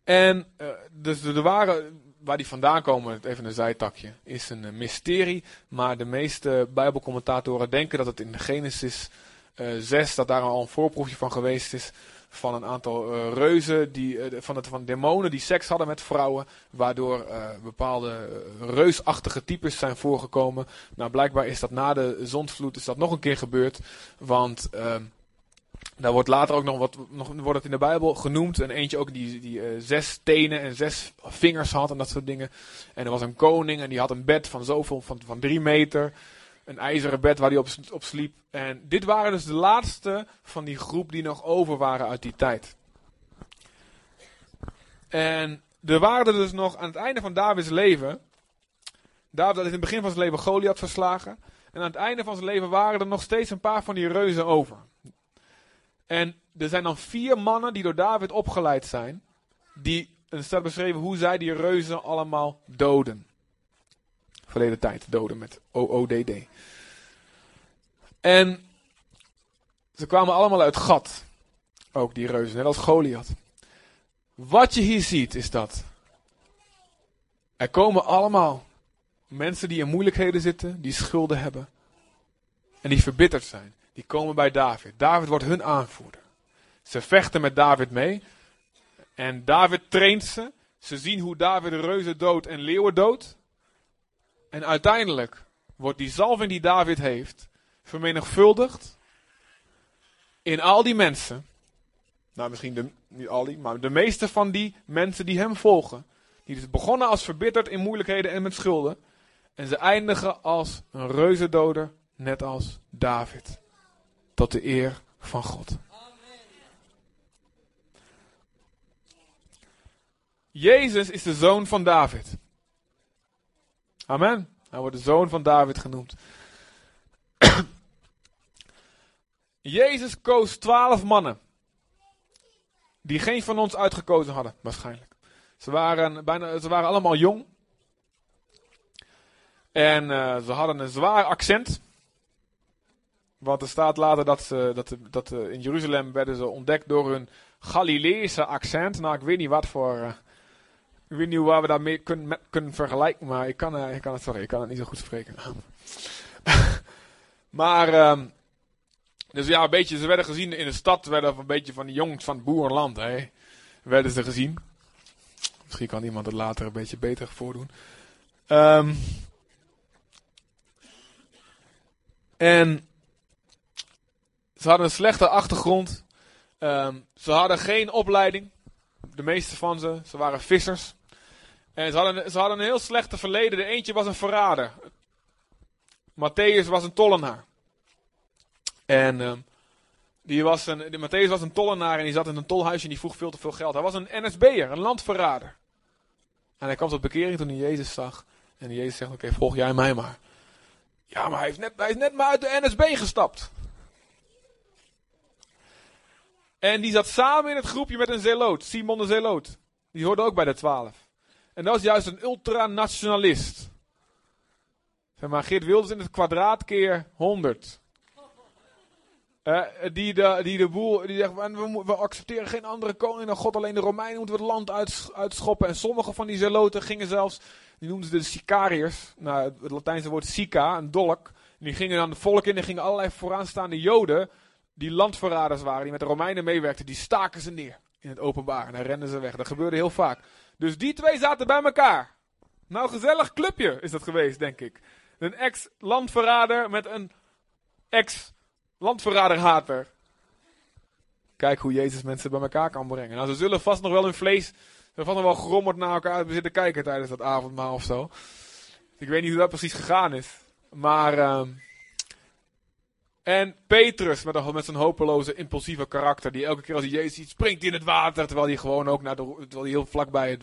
En uh, dus er waren, waar die vandaan komen, even een zijtakje, is een uh, mysterie. Maar de meeste Bijbelcommentatoren denken dat het in Genesis uh, eh, 6, dat daar al een voorproefje van geweest is van een aantal uh, reuzen, die, van, het, van demonen die seks hadden met vrouwen, waardoor bepaalde reusachtige types zijn voorgekomen. Nou, blijkbaar is dat na de zondvloed is dat nog een keer gebeurd, want ehm, daar wordt later ook nog wat, nog, wordt het in de Bijbel genoemd. En eentje ook die, die zes tenen en zes vingers had en dat soort dingen. En er was een koning en die had een bed van zoveel, van, van drie meter een ijzeren bed waar hij op, op sliep. En dit waren dus de laatste van die groep die nog over waren uit die tijd. En er waren er dus nog aan het einde van Davids leven. David had in het begin van zijn leven Goliath verslagen. En aan het einde van zijn leven waren er nog steeds een paar van die reuzen over. En er zijn dan vier mannen die door David opgeleid zijn. Die, er staat beschreven hoe zij die reuzen allemaal doden verleden tijd doden met OODD. En ze kwamen allemaal uit gat. Ook die reuzen, net als Goliath. Wat je hier ziet is dat. Er komen allemaal mensen die in moeilijkheden zitten, die schulden hebben. En die verbitterd zijn. Die komen bij David. David wordt hun aanvoerder. Ze vechten met David mee. En David traint ze. Ze zien hoe David reuzen dood en leeuwen dood. En uiteindelijk wordt die zalving die David heeft vermenigvuldigd in al die mensen. Nou, misschien de, niet al die, maar de meeste van die mensen die hem volgen. Die dus begonnen als verbitterd in moeilijkheden en met schulden. En ze eindigen als een reuzendoder, net als David. Tot de eer van God. Jezus is de zoon van David. Amen. Hij wordt de zoon van David genoemd. Jezus koos twaalf mannen. Die geen van ons uitgekozen hadden, waarschijnlijk. Ze waren, bijna, ze waren allemaal jong. En uh, ze hadden een zwaar accent. Want er staat later dat, ze, dat, dat in Jeruzalem werden ze ontdekt door hun Galileese accent. Nou, ik weet niet wat voor. Uh, ik weet niet waar we daarmee kunnen, kunnen vergelijken, maar ik kan, uh, ik kan het, sorry, ik kan het niet zo goed spreken. maar, um, dus ja, een beetje, ze werden gezien in de stad, werden een beetje van die jongens van het boerenland, hè, werden ze gezien. Misschien kan iemand het later een beetje beter voordoen. Um, en ze hadden een slechte achtergrond. Um, ze hadden geen opleiding. De meeste van ze. Ze waren vissers. En ze hadden, ze hadden een heel slechte verleden. De eentje was een verrader. Matthäus was een tollenaar. En uh, die was een, de Matthäus was een tollenaar en die zat in een tolhuisje en die vroeg veel te veel geld. Hij was een NSB'er, een landverrader. En hij kwam tot bekering toen hij Jezus zag. En Jezus zegt, oké, volg jij mij maar. Ja, maar hij, heeft net, hij is net maar uit de NSB gestapt. En die zat samen in het groepje met een zeloot, Simon de Zeloot. Die hoorde ook bij de twaalf. En dat is juist een ultranationalist. Zeg maar, Geert Wilders in het kwadraat keer 100. Uh, die, de, die de boel, die zegt, we, we, accepteren geen andere koning dan God, alleen de Romeinen moeten we het land uit, uitschoppen. En sommige van die zeloten gingen zelfs, die noemden ze de sicariërs, nou, het Latijnse woord sica, een dolk. En die gingen dan de volk in en gingen allerlei vooraanstaande joden, die landverraders waren, die met de Romeinen meewerkten, die staken ze neer in het openbaar. En dan renden ze weg. Dat gebeurde heel vaak. Dus die twee zaten bij elkaar. Nou, gezellig clubje is dat geweest, denk ik. Een ex-landverrader met een ex-landverrader-hater. Kijk hoe Jezus mensen bij elkaar kan brengen. Nou, ze zullen vast nog wel hun vlees, ze vast wel gerommerd naar elkaar zitten kijken tijdens dat avondmaal of zo. Ik weet niet hoe dat precies gegaan is. Maar, ehm en Petrus met, een, met zijn hopeloze, impulsieve karakter, die elke keer als hij Jezus ziet, springt in het water, terwijl hij gewoon ook naar de, terwijl hij heel vlakbij het,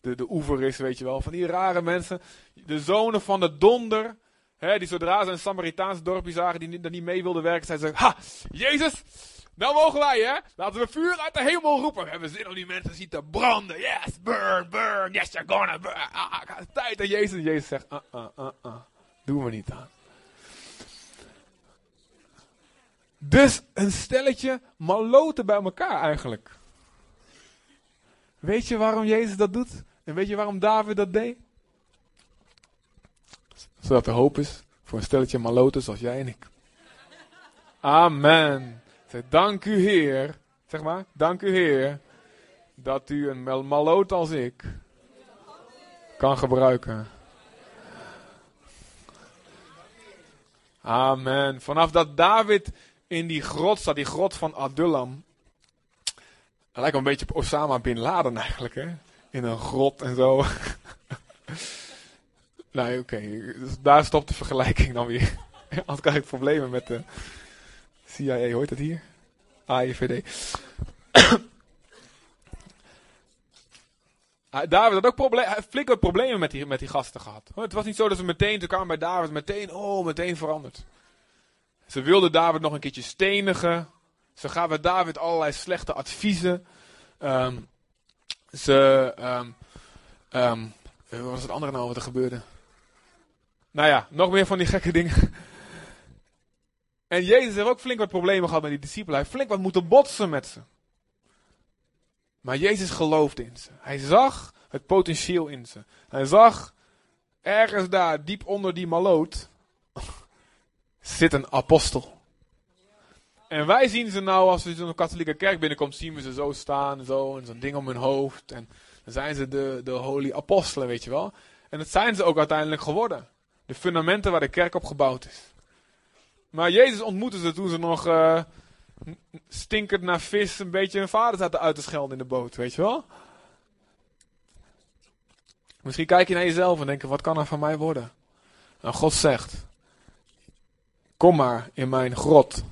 de, de oever is, weet je wel. Van die rare mensen, de zonen van de donder, hè, die zodra ze een Samaritaans dorpje zagen, die niet, niet mee wilden werken, zeiden ze, ha, Jezus, nou mogen wij, hè? Laten we vuur uit de hemel roepen. We hebben zin om die mensen zien te branden. Yes, burn, burn. Yes, you're gonna burn. Ah, tijd aan Jezus. Jezus zegt, uh, uh, uh, uh. Doen we niet aan. Dus een stelletje maloten bij elkaar eigenlijk. Weet je waarom Jezus dat doet? En weet je waarom David dat deed? Zodat er hoop is voor een stelletje maloten zoals jij en ik. Amen. Dank u Heer. Zeg maar, dank u Heer. Dat u een mal maloot als ik kan gebruiken. Amen. Vanaf dat David in die grot staat, die grot van Adullam. Dat lijkt wel een beetje op Osama Bin Laden eigenlijk, hè? In een grot en zo. nee, oké. Dus daar stopt de vergelijking dan weer. Anders krijg ik problemen met de CIA. Hoort dat hier? AIVD. David had ook flink wat problemen met die, met die gasten gehad. Het was niet zo dat ze meteen, ze kwamen bij David, meteen, oh, meteen veranderd. Ze wilden David nog een keertje stenigen. Ze gaven David allerlei slechte adviezen. Um, ze, um, um, wat was het andere nou wat er gebeurde? Nou ja, nog meer van die gekke dingen. En Jezus heeft ook flink wat problemen gehad met die discipelen. Hij heeft flink wat moeten botsen met ze. Maar Jezus geloofde in ze. Hij zag het potentieel in ze. Hij zag ergens daar, diep onder die maloot, zit een apostel. En wij zien ze nou, als we in een katholieke kerk binnenkomt, zien we ze zo staan en zo, en zo'n ding om hun hoofd. En dan zijn ze de, de holy apostelen, weet je wel. En dat zijn ze ook uiteindelijk geworden. De fundamenten waar de kerk op gebouwd is. Maar Jezus ontmoette ze toen ze nog uh, stinkend naar vis een beetje hun vader zaten uit te schelden in de boot, weet je wel. Misschien kijk je naar jezelf en denk wat kan er van mij worden? En God zegt, kom maar in mijn grot.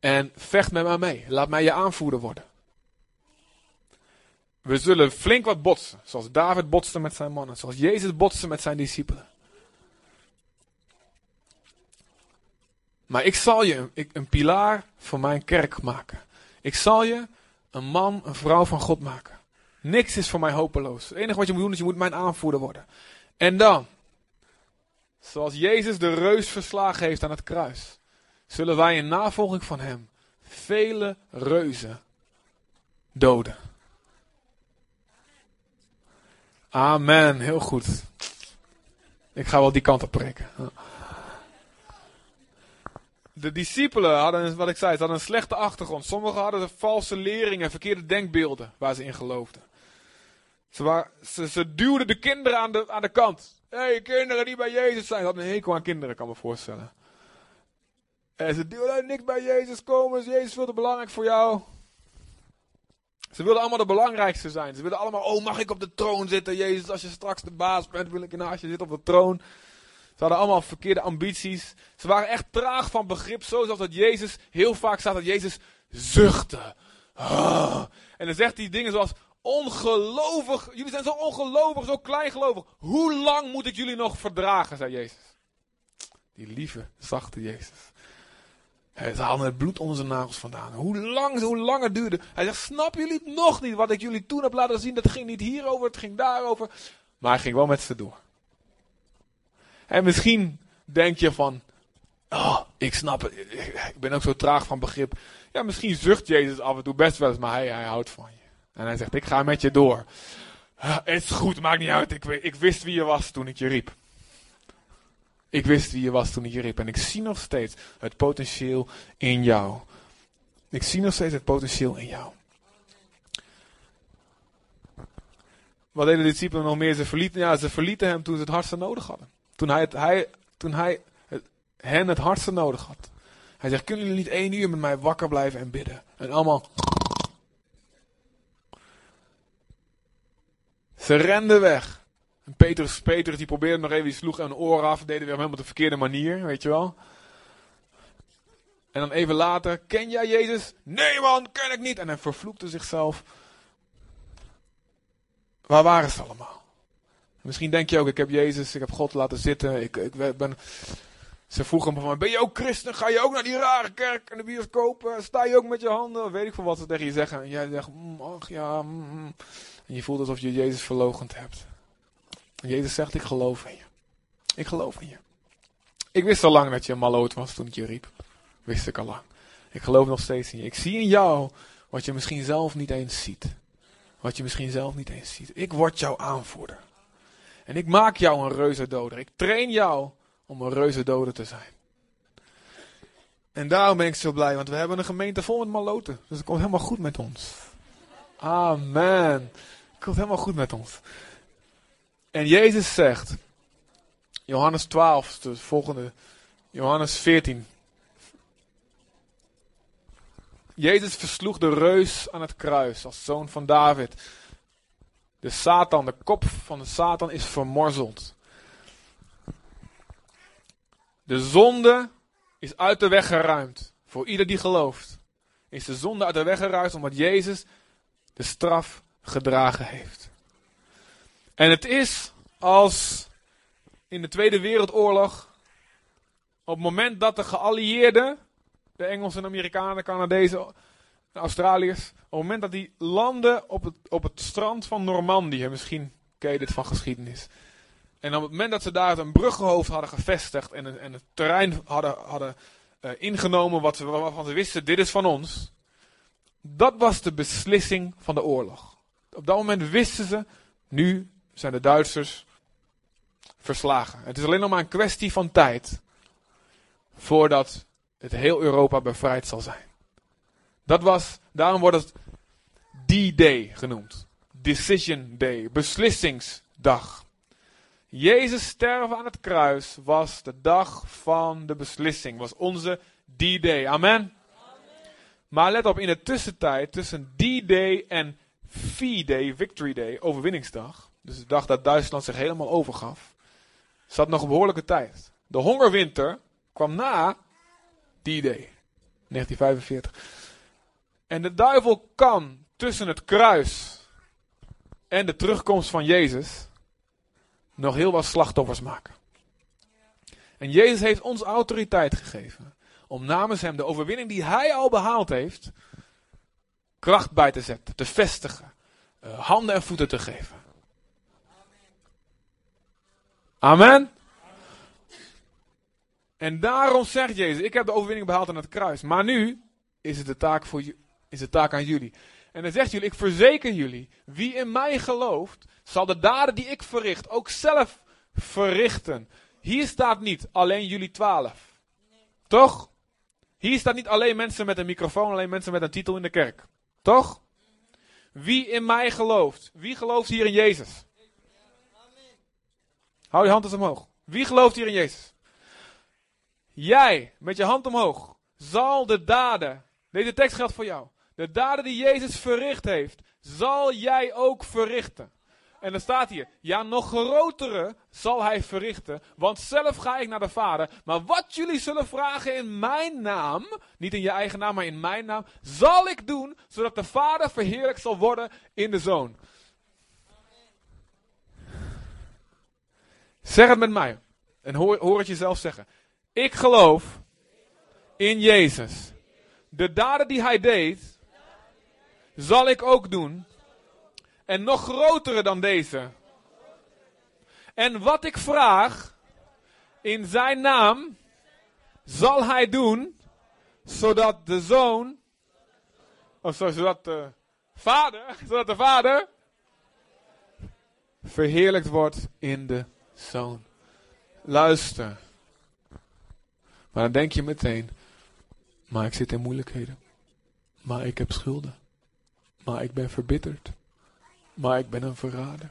En vecht met mij mee. Laat mij je aanvoerder worden. We zullen flink wat botsen. Zoals David botste met zijn mannen. Zoals Jezus botste met zijn discipelen. Maar ik zal je een, pilaar voor mijn kerk maken. Ik zal je een man, een vrouw van God maken. Niks is voor mij hopeloos. Het enige wat je moet doen is je moet mijn aanvoerder worden. En dan, zoals Jezus de reus verslagen heeft aan het kruis, zullen wij in navolging van hem vele reuzen doden. Amen, heel goed. Ik ga wel die kant op prikken. De discipelen hadden, wat ik zei, ze hadden een slechte achtergrond. Sommigen hadden valse leringen, verkeerde denkbeelden waar ze in geloofden. Ze, waren, ze, duwden de kinderen aan de, aan de kant. Hey, kinderen die bij Jezus zijn. Hadden een hekel aan kinderen, kan me voorstellen. En ze wilden niks bij Jezus komen. Is Jezus veel te belangrijk voor jou? Ze wilden allemaal de belangrijkste zijn. Ze wilden allemaal, oh mag ik op de troon zitten? Jezus, als je straks de baas bent, wil ik naast je zitten op de troon. Ze hadden allemaal verkeerde ambities. Ze waren echt traag van begrip. Zoals dat Jezus, heel vaak staat dat Jezus zuchtte. Ah. En dan zegt hij dingen zoals, ongelovig, jullie zijn zo ongelovig, zo kleingelovig. Hoe lang moet ik jullie nog verdragen, zei Jezus. Die lieve, zachte Jezus. Ze haalden het bloed onder zijn nagels vandaan. Hoe lang, hoe lang het duurde. Hij zegt, snappen jullie het nog niet? Wat ik jullie toen heb laten zien, dat ging niet hierover, het ging daarover. Maar hij ging wel met ze door. En misschien denk je van, oh, ik snap het. Ik ben ook zo traag van begrip. Ja, misschien zucht Jezus af en toe best wel eens, maar hij, hij houdt van je. En hij zegt, ik ga met je door. Het is goed, maakt niet uit. Ik, ik wist wie je was toen ik je riep. Ik wist wie je was toen ik je riep. En ik zie nog steeds het potentieel in jou. Ik zie nog steeds het potentieel in jou. wat deden de discipelen nog meer? Ze verlieten, ja, ze verlieten hem toen ze het hardste nodig hadden. Toen hij, het, hij, toen hij het, hen het hardste nodig had. Hij zegt, kunnen jullie niet één uur met mij wakker blijven en bidden? En allemaal... Ze renden weg. En Petrus, die probeerde nog even, die sloeg een oor af, deden weer helemaal op de verkeerde manier, weet je wel. En dan even later, ken jij Jezus? Nee man, ken ik niet. En hij vervloekte zichzelf. Waar waren ze allemaal? Misschien denk je ook, ik heb Jezus, ik heb God laten zitten. Ik, ik ben... Ze vroegen me, ben je ook christen? Ga je ook naar die rare kerk en de bioscoop? Sta je ook met je handen? Weet ik veel wat ze tegen je zeggen. En jij zegt, mm, ach ja. Mm, mm. En je voelt alsof je Jezus verlogend hebt. En Jezus zegt, ik geloof in je. Ik geloof in je. Ik wist al lang dat je een maloot was toen ik je riep. Wist ik al lang. Ik geloof nog steeds in je. Ik zie in jou wat je misschien zelf niet eens ziet. Wat je misschien zelf niet eens ziet. Ik word jouw aanvoerder. En ik maak jou een reuzendoder. Ik train jou om een reuzendoder te zijn. En daarom ben ik zo blij, want we hebben een gemeente vol met maloten. Dus het komt helemaal goed met ons. Amen. Het komt helemaal goed met ons. En Jezus zegt, Johannes 12, de volgende, Johannes 14. Jezus versloeg de reus aan het kruis als zoon van David. De Satan, de kop van de Satan is vermorzeld. De zonde is uit de weg geruimd. Voor ieder die gelooft. Is de zonde uit de weg geruimd omdat Jezus de straf gedragen heeft. En het is als in de Tweede Wereldoorlog. Op het moment dat de geallieerden, de Engelsen, Amerikanen, de Canadezen, de Australiërs. Op het moment dat die landen op het, op het strand van Normandië. Misschien ken je dit van geschiedenis. En op het moment dat ze daar een bruggenhoofd hadden gevestigd en, en het terrein hadden, hadden uh, ingenomen wat ze, waarvan ze wisten, dit is van ons. Dat was de beslissing van de oorlog. Op dat moment wisten ze, nu zijn de Duitsers verslagen. Het is alleen nog maar een kwestie van tijd voordat het heel Europa bevrijd zal zijn. Dat was, daarom wordt het D-Day genoemd. Decision Day, beslissingsdag. Jezus sterven aan het kruis was de dag van de beslissing, was onze D-Day. Amen. Maar let op, in de tussentijd tussen D-Day en V-Day, Victory Day, overwinningsdag, dus de dag dat Duitsland zich helemaal overgaf, zat nog een behoorlijke tijd. De hongerwinter kwam na D-Day, 1945. En de duivel kan tussen het kruis en de terugkomst van Jezus nog heel wat slachtoffers maken. En Jezus heeft ons autoriteit gegeven om namens hem de overwinning die hij al behaald heeft, kracht bij te zetten, te vestigen, uh, handen en voeten te geven. Amen. En daarom zegt Jezus, ik heb de overwinning behaald aan het kruis. Maar nu is het de taak, voor, is de taak aan jullie. En dan zegt jullie, ik verzeker jullie, wie in mij gelooft, zal de daden die ik verricht ook zelf verrichten. Hier staat niet alleen jullie twaalf. Toch? Hier staat niet alleen mensen met een microfoon, alleen mensen met een titel in de kerk. Toch? Wie in mij gelooft. Wie gelooft hier in Jezus? Hou je hand eens omhoog. Wie gelooft hier in Jezus? Jij, met je hand omhoog, zal de daden. Deze tekst geldt voor jou. De daden die Jezus verricht heeft, zal jij ook verrichten. En dan staat hier, ja, nog grotere zal hij verrichten, want zelf ga ik naar de Vader. Maar wat jullie zullen vragen in mijn naam, niet in je eigen naam, maar in mijn naam, zal ik doen, zodat de Vader verheerlijk zal worden in de Zoon. Zeg het met mij en hoor, hoor het jezelf zeggen. Ik geloof in Jezus. De daden die hij deed, zal ik ook doen en nog grotere dan deze. En wat ik vraag in zijn naam zal hij doen, zodat de zoon, of sorry, zodat de vader, zodat de vader verheerlijkt wordt in de zoon. Luister. Maar dan denk je meteen, maar ik zit in moeilijkheden. Maar ik heb schulden. Maar ik ben verbitterd. Maar ik ben een verrader.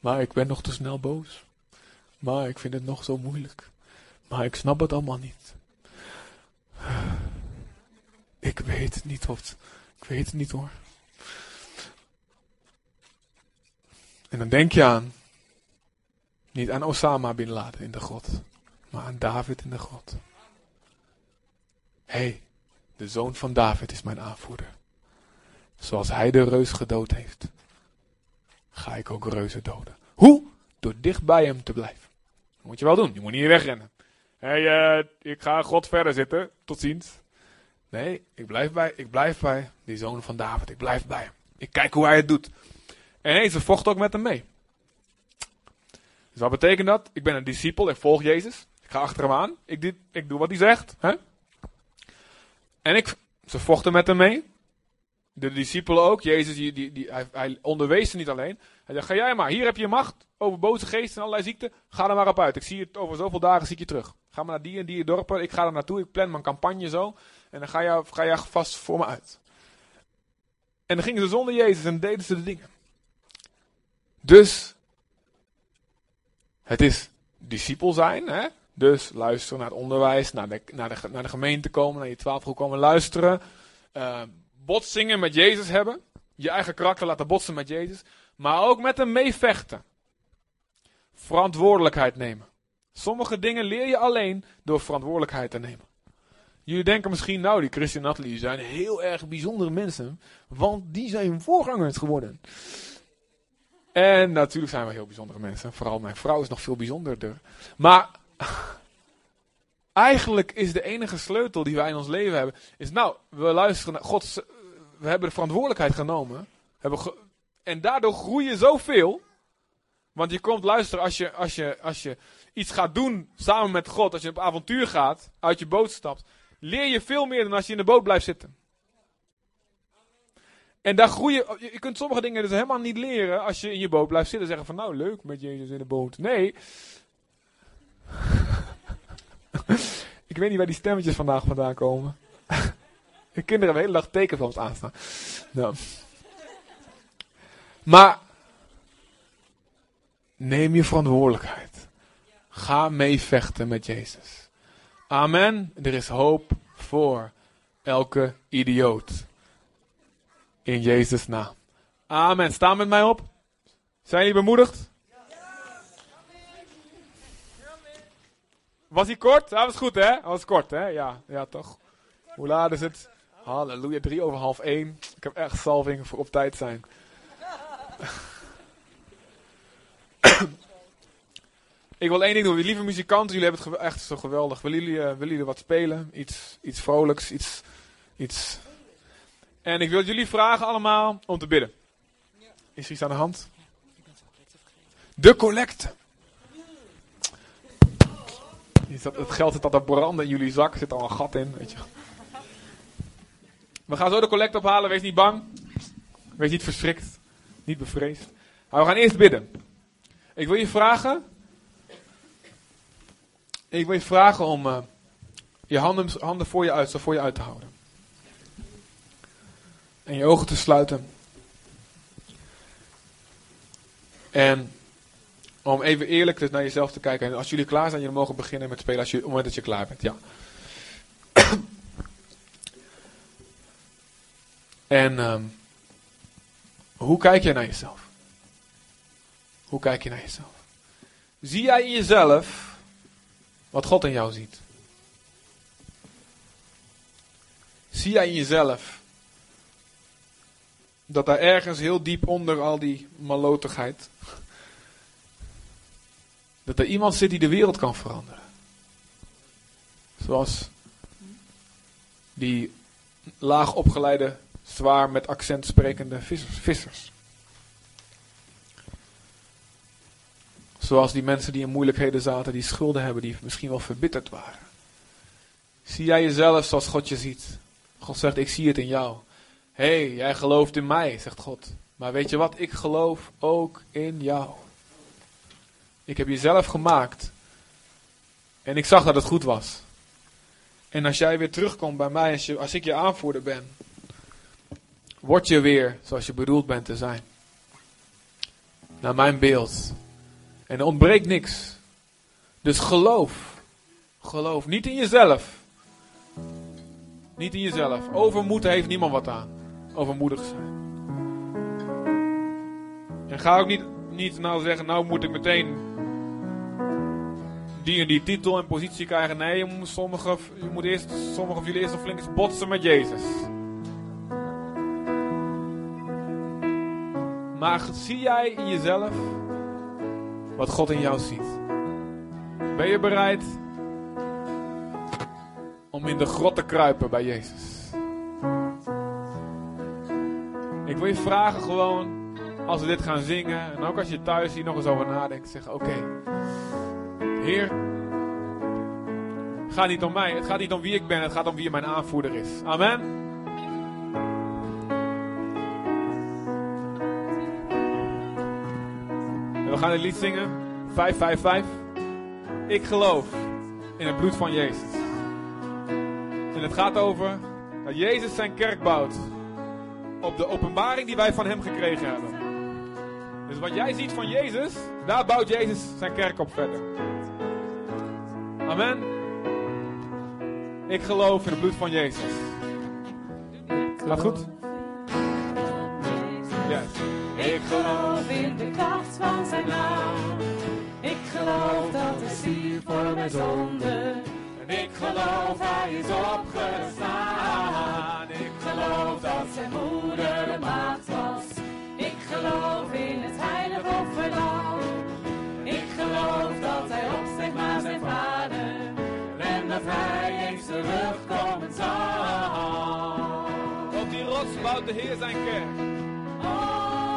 Maar ik ben nog te snel boos. Maar ik vind het nog zo moeilijk. Maar ik snap het allemaal niet. Ik weet niet, of ik weet het niet hoor. En dan denk je aan, niet aan Osama bin Laden in de grot, maar aan David in de grot. Hé, hey, de zoon van David is mijn aanvoerder. Zoals hij de reus gedood heeft, ga ik ook reuzen doden. Hoe? Door dicht bij hem te blijven. Dat moet je wel doen, je moet niet wegrennen. Hé, hey, uh, ik ga God verder zitten, tot ziens. Nee, ik blijf bij, ik blijf bij die zoon van David, ik blijf bij hem. Ik kijk hoe hij het doet. En ze vocht ook met hem mee. Dus wat betekent dat? Ik ben een discipel, ik volg Jezus. Ik ga achter hem aan. Ik, ik doe wat hij zegt. Hè? En ik, ze vochten met hem mee. De discipelen ook. Jezus, die, die, die, hij, hij onderwees ze niet alleen. Hij zei, ga jij maar, hier heb je macht over boze geesten en allerlei ziekten. Ga er maar op uit. Ik zie het over zoveel dagen, zie ik je terug. Ga maar naar die en die dorpen. Ik ga er naartoe. Ik plan mijn campagne zo. En dan ga je, ga je vast voor me uit. En dan gingen ze zonder Jezus en deden ze de dingen. Dus, het is discipel zijn. Hè? Dus luisteren naar het onderwijs, naar de, naar de, naar de gemeente komen, naar je twaalf komen luisteren. Uh, botsingen met Jezus hebben. Je eigen karakter laten botsen met Jezus. Maar ook met hem meevechten. Verantwoordelijkheid nemen. Sommige dingen leer je alleen door verantwoordelijkheid te nemen. Jullie denken misschien, nou, die Christian zijn heel erg bijzondere mensen. Want die zijn voorgangers geworden. En natuurlijk zijn we heel bijzondere mensen. Vooral mijn vrouw is nog veel bijzonderder. Maar eigenlijk is de enige sleutel die wij in ons leven hebben, is nou, we luisteren naar God. We hebben de verantwoordelijkheid genomen. Hebben en daardoor groei je zoveel. Want je komt luisteren als je, als, je, als je iets gaat doen samen met God. Als je op avontuur gaat, uit je boot stapt. Leer je veel meer dan als je in de boot blijft zitten. En daar groeien. Je kunt sommige dingen dus helemaal niet leren als je in je boot blijft zitten. Zeggen van nou leuk met Jezus in de boot. Nee. ik weet niet waar die stemmetjes vandaag vandaan komen. de kinderen hebben de hele dag tekenfilms aanstaan. Nou. Maar neem je verantwoordelijkheid. Ga mee vechten met Jezus. Amen. Er is hoop voor elke idioot. In Jezus' naam. Amen. Sta met mij op. Zijn jullie bemoedigd? Was hij kort? Dat was goed, hè? Dat was kort, hè? Ja, ja toch? Hoe laat is het? Halleluja, drie over half één. Ik heb echt salving voor op tijd zijn. Ik wil één ding doen. Lieve muzikanten, jullie hebben het echt zo geweldig. Willen jullie, uh, willen jullie wat spelen? Iets, iets vrolijks, iets, iets. En ik wil jullie vragen allemaal om te bidden. Is er iets aan de hand? De collecte. Het geld zit te branden in jullie zak. Er zit al een gat in. Weet je. We gaan zo de collecte ophalen. Wees niet bang. Wees niet verschrikt. Niet bevreesd. Maar we gaan eerst bidden. Ik wil je vragen ik wil je vragen om uh, je handen, handen voor je uit, voor je uit te houden. En je ogen te sluiten. En om even eerlijk naar jezelf te kijken. En als jullie klaar zijn, jullie mogen beginnen met spelen als je, op het moment dat je klaar bent. Ja. En um, hoe kijk je naar jezelf? Hoe kijk je naar jezelf? Zie jij in jezelf wat God in jou ziet? Zie jij in jezelf dat daar ergens heel diep onder al die malotigheid, dat er iemand zit die de wereld kan veranderen? Zoals die laag opgeleide, zwaar met accent sprekende vissers. Zoals die mensen die in moeilijkheden zaten, die schulden hebben, die misschien wel verbitterd waren. Zie jij jezelf zoals God je ziet? God zegt, ik zie het in jou. Hé, hey, jij gelooft in mij, zegt God. Maar weet je wat? Ik geloof ook in jou. Ik heb jezelf gemaakt. En ik zag dat het goed was. En als jij weer terugkomt bij mij, je, als ik je aanvoerder ben, word je weer zoals je bedoeld bent te zijn. Naar mijn beeld. En er ontbreekt niks. Dus geloof. Geloof. Niet in jezelf. Niet in jezelf. Overmoed heeft niemand wat aan. Overmoedig zijn. En ga ook niet, niet nou zeggen, nou moet ik meteen die en die titel en positie krijgen. Nee, sommige, je moet eerst, sommige van jullie eerst nog flink botsen met Jezus. Maar zie jij in jezelf wat God in jou ziet? Ben je bereid om in de grot te kruipen bij Jezus? Ik wil je vragen gewoon, als we dit gaan zingen, en ook als je thuis hier nog eens over nadenkt, zeg oké, Heer, het gaat niet om mij, het gaat niet om wie ik ben, het gaat om wie mijn aanvoerder is. Amen. We gaan het lied zingen, 555. Ik geloof in het bloed van Jezus. En het gaat over dat Jezus zijn kerk bouwt op de openbaring die wij van hem gekregen hebben. Dus wat jij ziet van Jezus, daar bouwt Jezus zijn kerk op verder. Amen. Ik geloof in het bloed van Jezus. Gaat goed? Van zijn naam. Ik geloof dat hij stierf voor mijn zonde. En ik geloof hij is opgestaan. Ik geloof dat zijn moeder een maagd was. Ik geloof in het heilige offerlam. Ik geloof dat hij opsteeg naar zijn vader. En dat hij eens terugkomen zal. Op die rots bouwt de Heer zijn kerk. Op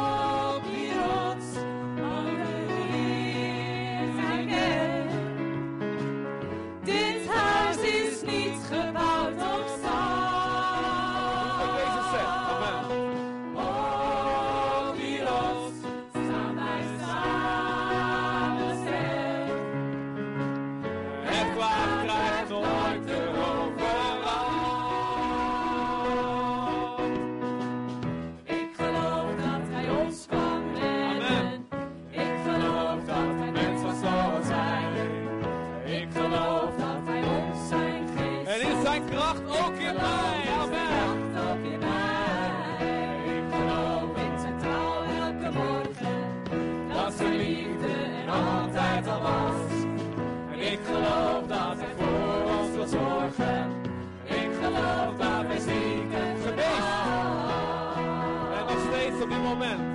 moment.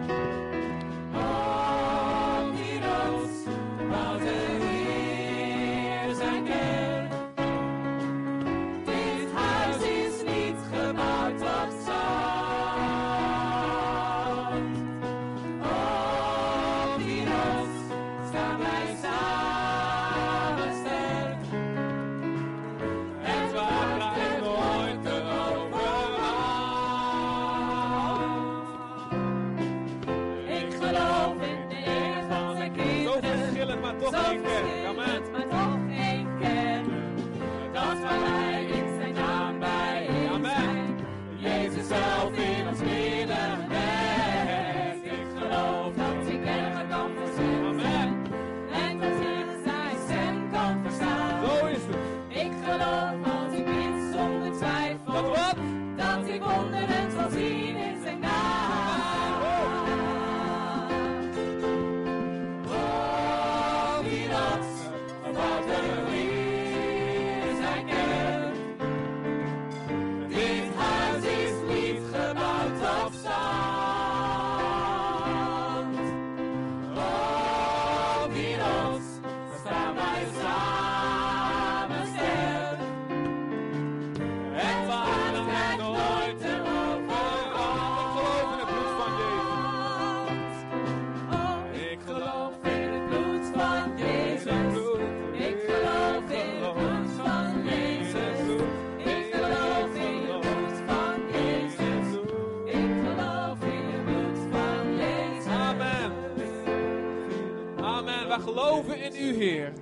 Geloven in u, Heer.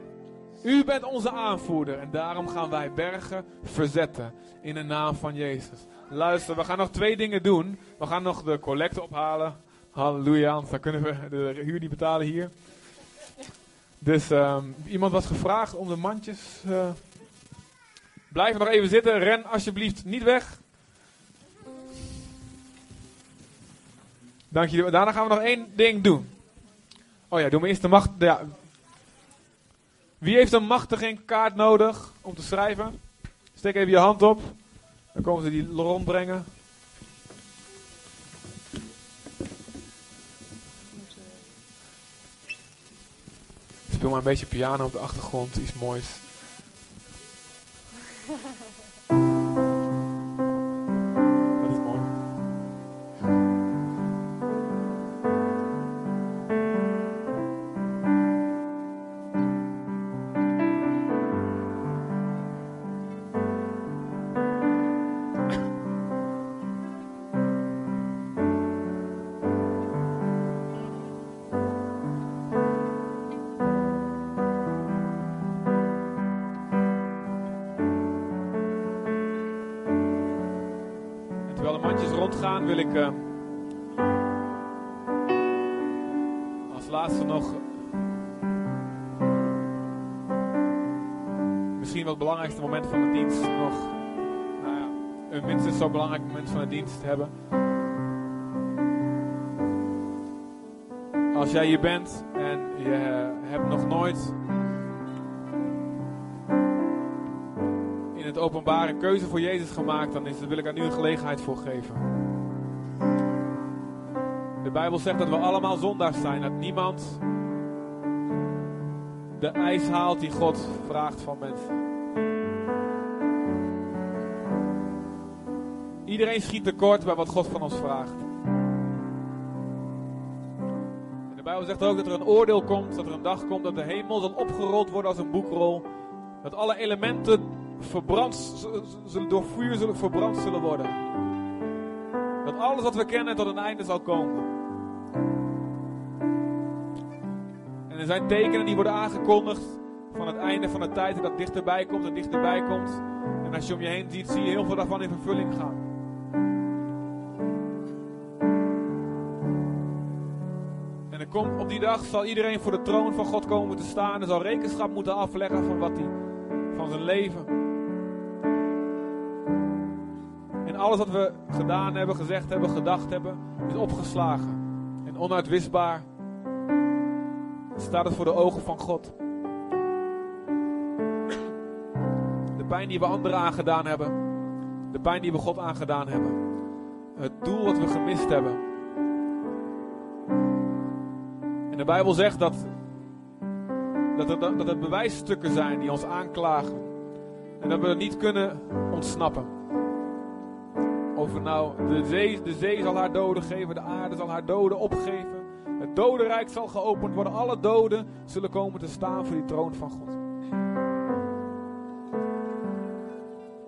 U bent onze aanvoerder en daarom gaan wij bergen verzetten in de naam van Jezus. Luister, we gaan nog twee dingen doen. We gaan nog de collecte ophalen. Halleluja, dan kunnen we de huur niet betalen hier. Dus ehm, iemand was gevraagd om de mandjes. eh, blijf nog even zitten, ren alsjeblieft niet weg. Dank jullie. Daarna gaan we nog één ding doen. Oh ja, doen we eerst de macht. Ja. Wie heeft een machtiging-kaart nodig om te schrijven? Steek even je hand op. Dan komen ze die rondbrengen. Speel maar een beetje piano op de achtergrond, iets moois. minstens zo belangrijk moment van de dienst hebben. Als jij hier bent en je eh, hebt nog nooit in het openbare keuze voor Jezus gemaakt, dan is, wil ik daar nu een gelegenheid voor geven. De Bijbel zegt dat we allemaal zondaars zijn, dat niemand de eis haalt die God vraagt van mensen. Iedereen schiet tekort bij wat God van ons vraagt. En de Bijbel zegt ook dat er een oordeel komt, dat er een dag komt dat de hemel zal opgerold worden als een boekrol. Dat alle elementen verbrand, zullen, door vuur zullen verbrand zullen worden. Dat alles wat we kennen tot een einde zal komen. En er zijn tekenen die worden aangekondigd van het einde van de tijd en dat dichterbij komt en dichterbij komt. En als je om je heen ziet, zie je heel veel daarvan in vervulling gaan. Op die dag zal iedereen voor de troon van God komen te staan en zal rekenschap moeten afleggen van wat hij, van zijn leven. En alles wat we gedaan hebben, gezegd hebben, gedacht hebben, is opgeslagen. En onuitwisbaar staat het voor de ogen van God. De pijn die we anderen aangedaan hebben, de pijn die we God aangedaan hebben, het doel wat we gemist hebben. En de Bijbel zegt dat, dat, dat bewijsstukken zijn die ons aanklagen. En dat we er niet kunnen ontsnappen. Of nou, de zee, de zee zal haar doden geven, de aarde zal haar doden opgeven. Het dodenrijk zal geopend worden. Alle doden zullen komen te staan voor die troon van God.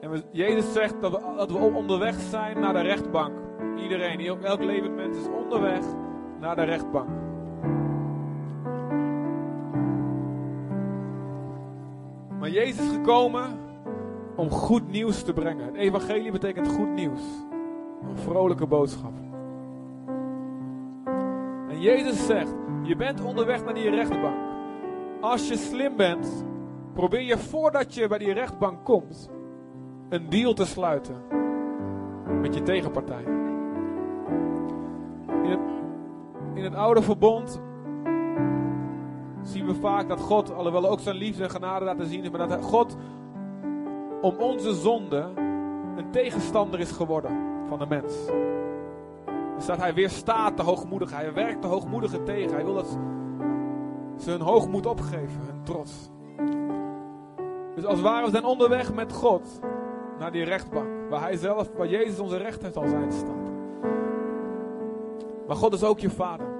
En Jezus zegt dat we, dat we onderweg zijn naar de rechtbank. Iedereen, elk levend mens is onderweg naar de rechtbank. Jezus is gekomen om goed nieuws te brengen. Het evangelie betekent goed nieuws. Een vrolijke boodschap. En Jezus zegt, je bent onderweg naar die rechtbank. Als je slim bent, probeer je voordat je bij die rechtbank komt, een deal te sluiten met je tegenpartij. In het, in het oude verbond zien we vaak dat God, alhoewel ook zijn liefde en genade laten zien, maar dat God om onze zonde een tegenstander is geworden van de mens. Dus dat hij weerstaat de hoogmoedige. Hij werkt de hoogmoedigen tegen. Hij wil dat ze hun hoogmoed opgeven, hun trots. Dus als het ware, we zijn onderweg met God naar die rechtbank. Waar hij zelf, waar Jezus onze rechter zal zijn staat. Maar God is ook je vader.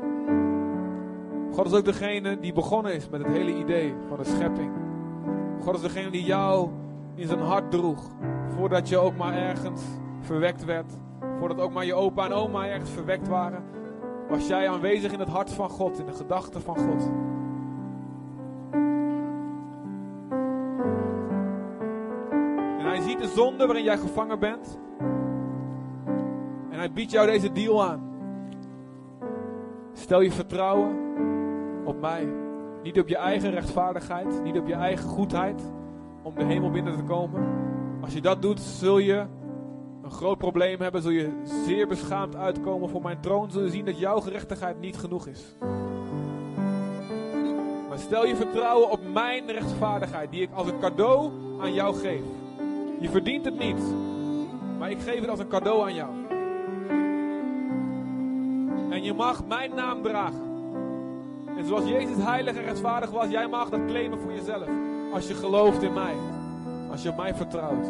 God is ook degene die begonnen is met het hele idee van de schepping. God is degene die jou in zijn hart droeg. Voordat je ook maar ergens verwekt werd. Voordat ook maar je opa en oma ergens verwekt waren. Was jij aanwezig in het hart van God, in de gedachten van God. En hij ziet de zonde waarin jij gevangen bent. En hij biedt jou deze deal aan. Stel je vertrouwen op mij. Niet op je eigen rechtvaardigheid, niet op je eigen goedheid om de hemel binnen te komen. Als je dat doet, zul je een groot probleem hebben, zul je zeer beschaamd uitkomen voor mijn troon, zul je zien dat jouw gerechtigheid niet genoeg is. Maar stel je vertrouwen op mijn rechtvaardigheid, die ik als een cadeau aan jou geef. Je verdient het niet, maar ik geef het als een cadeau aan jou. En je mag mijn naam dragen. En zoals Jezus heilig en rechtvaardig was, jij mag dat claimen voor jezelf. Als je gelooft in mij. Als je op mij vertrouwt.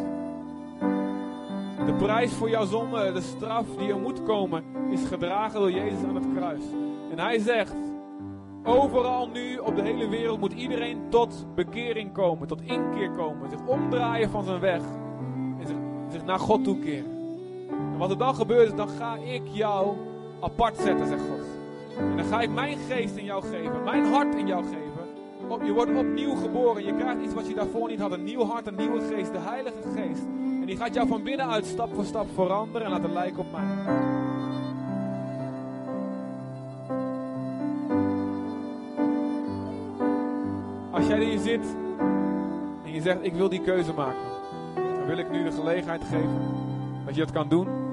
De prijs voor jouw zonde, de straf die er moet komen, is gedragen door Jezus aan het kruis. En hij zegt, overal nu op de hele wereld moet iedereen tot bekering komen, tot inkeer komen. Zich omdraaien van zijn weg. En zich, naar God toekeren. En wat er dan gebeurt is, dan ga ik jou apart zetten, zegt God. En dan ga ik mijn geest in jou geven, mijn hart in jou geven. Op, je wordt opnieuw geboren. Je krijgt iets wat je daarvoor niet had. Een nieuw hart, een nieuwe geest, de Heilige Geest. En die gaat jou van binnenuit stap voor stap veranderen en laten lijken op mij. Als jij hier zit en je zegt, ik wil die keuze maken. Dan wil ik nu de gelegenheid geven dat je dat kan doen.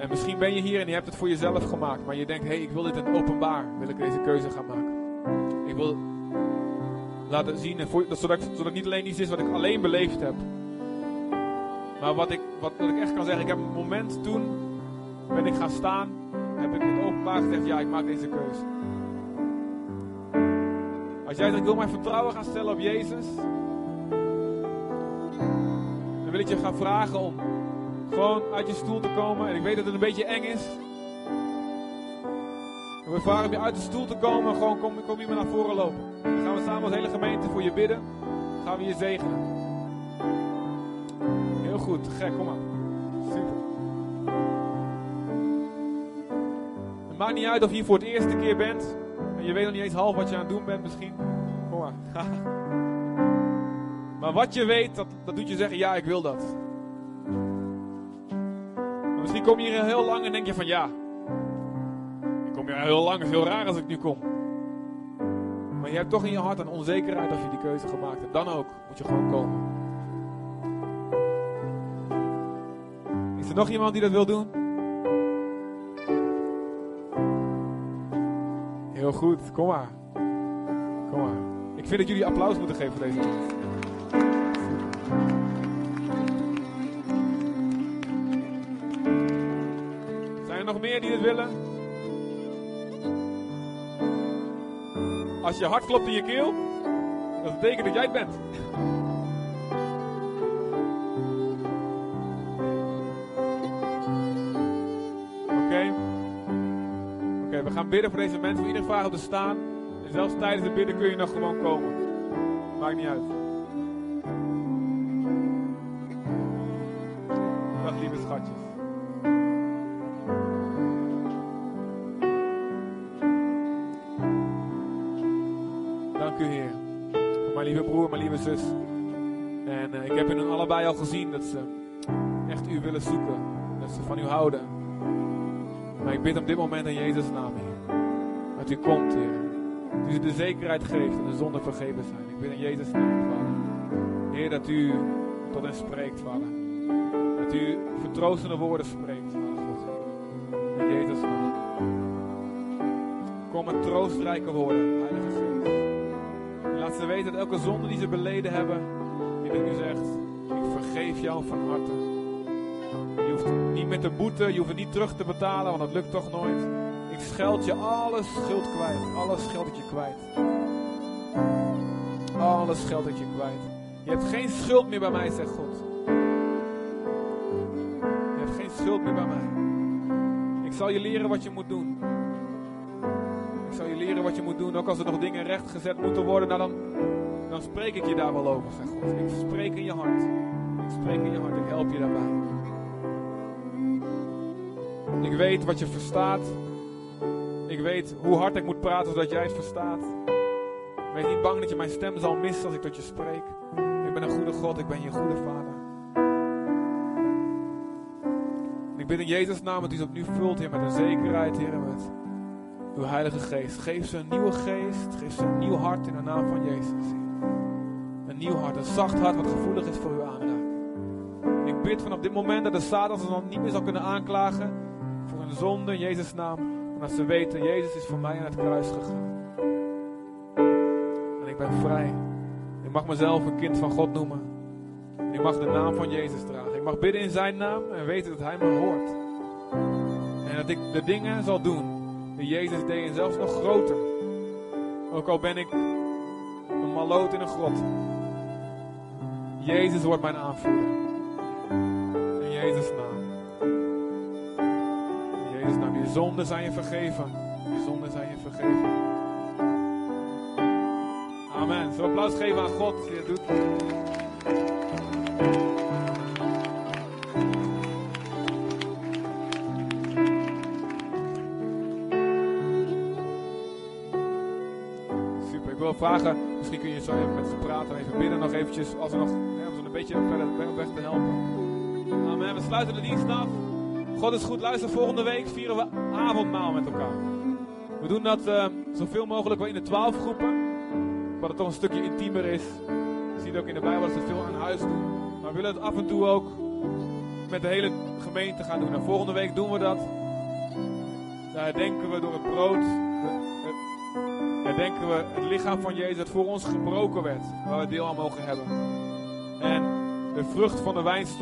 En misschien ben je hier en je hebt het voor jezelf gemaakt. Maar je denkt, hé, hey, ik wil dit openbaar. Wil ik deze keuze gaan maken. Ik wil laten zien, en voor, zodat, het niet alleen iets is wat ik alleen beleefd heb. Maar wat ik, wat, wat ik echt kan zeggen, ik heb een moment toen ben ik gaan staan. Heb ik in openbaar gezegd, ja, ik maak deze keuze. Als jij zegt, ik wil mijn vertrouwen gaan stellen op Jezus. Dan wil ik je gaan vragen om gewoon uit je stoel te komen. En ik weet dat het een beetje eng is. Wil vragen om je uit de stoel te komen. Gewoon kom, kom hier maar naar voren lopen. Dan gaan we samen als hele gemeente voor je bidden. Dan gaan we je zegenen. Heel goed, gek, kom maar. Super. Het maakt niet uit of je hier voor het eerste keer bent. En je weet nog niet eens half wat je aan het doen bent misschien. Kom maar. maar wat je weet, dat, dat doet je zeggen, ja, ik wil dat. Misschien kom je hier heel lang en denk je van, ja. Ik kom hier heel lang, het is heel raar als ik nu kom. Maar je hebt toch in je hart een onzekerheid of je die keuze gemaakt hebt. Dan ook moet je gewoon komen. Is er nog iemand die dat wil doen? Heel goed, kom maar. Kom maar. Ik vind dat jullie applaus moeten geven voor deze mensen. Die dit willen? Als je hart klopt in je keel, dat betekent dat jij het bent. Oké. Oké, we gaan bidden voor deze mensen. Voor iedereen vragen om te staan. En zelfs tijdens het bidden kun je nog gewoon komen. Maakt niet uit. Gezien dat ze echt u willen zoeken. Dat ze van u houden. Maar ik bid op dit moment in Jezus' naam, Heer. Dat u komt, Heer. Dat u de zekerheid geeft dat de zonden vergeven zijn. Ik bid in Jezus' naam. Heer, dat u tot hen spreekt, Vader. Dat u vertroostende woorden spreekt, Vader God. In Jezus' naam. Kom met troostrijke woorden, Heilige Geest. En laat ze weten dat elke zonde die ze beleden hebben, die dat u zegt, vergeef jou van harte. Je hoeft niet met de boete, je hoeft het niet terug te betalen, want dat lukt toch nooit. Ik scheld je alle schuld kwijt. Alles scheld ik je kwijt. Alles scheld ik je kwijt. Je hebt geen schuld meer bij mij, zegt God. Je hebt geen schuld meer bij mij. Ik zal je leren wat je moet doen. Ik zal je leren wat je moet doen. Ook als er nog dingen rechtgezet moeten worden, nou dan, dan spreek ik je daar wel over, zegt God. Ik spreek in je hart. Spreek in je hart. Ik help je daarbij. Ik weet wat je verstaat. Ik weet hoe hard ik moet praten zodat jij het verstaat. Wees niet bang dat je mijn stem zal missen als ik tot je spreek. Ik ben een goede God, ik ben je goede Vader. Ik bid in Jezus' naam dat u het opnieuw vult, Heer, met een zekerheid, Heer, met uw Heilige Geest. Geef ze een nieuwe geest. Geef ze een nieuw hart in de naam van Jezus. Een nieuw hart, een zacht hart wat gevoelig is voor uw aanraking. Ik bid vanaf dit moment dat de Satan ze dan niet meer zal kunnen aanklagen voor een zonde in Jezus' naam. En dat ze weten, Jezus is voor mij aan het kruis gegaan. En ik ben vrij. Ik mag mezelf een kind van God noemen. En ik mag de naam van Jezus dragen. Ik mag bidden in zijn naam en weten dat hij me hoort. En dat ik de dingen zal doen die Jezus deed en zelfs nog groter. Ook al ben ik een maloot in een grot. Jezus wordt mijn aanvoerder. In Jezus' naam. In Jezus' naam. Je zonden zijn je vergeven. Je zonden zijn je vergeven. Amen. We applaus geven aan God die het doet? Super. Ik wil vragen, misschien kun je zo even met ze praten, even bidden nog eventjes, als we nog, een beetje verder weg te helpen. Amen. We sluiten de dienst af. God is goed. Luister, volgende week vieren we avondmaal met elkaar. We doen dat eh, zoveel mogelijk wel in de twaalf groepen. Wat het toch een stukje intiemer is. Je ziet ook in de Bijbel dat ze veel aan huis doen. Maar we willen het af en toe ook met de hele gemeente gaan doen. En volgende week doen we dat. Daar herdenken we door het brood. Herdenken we het lichaam van Jezus dat voor ons gebroken werd. Waar we deel aan mogen hebben. En de vrucht van de wijnstok.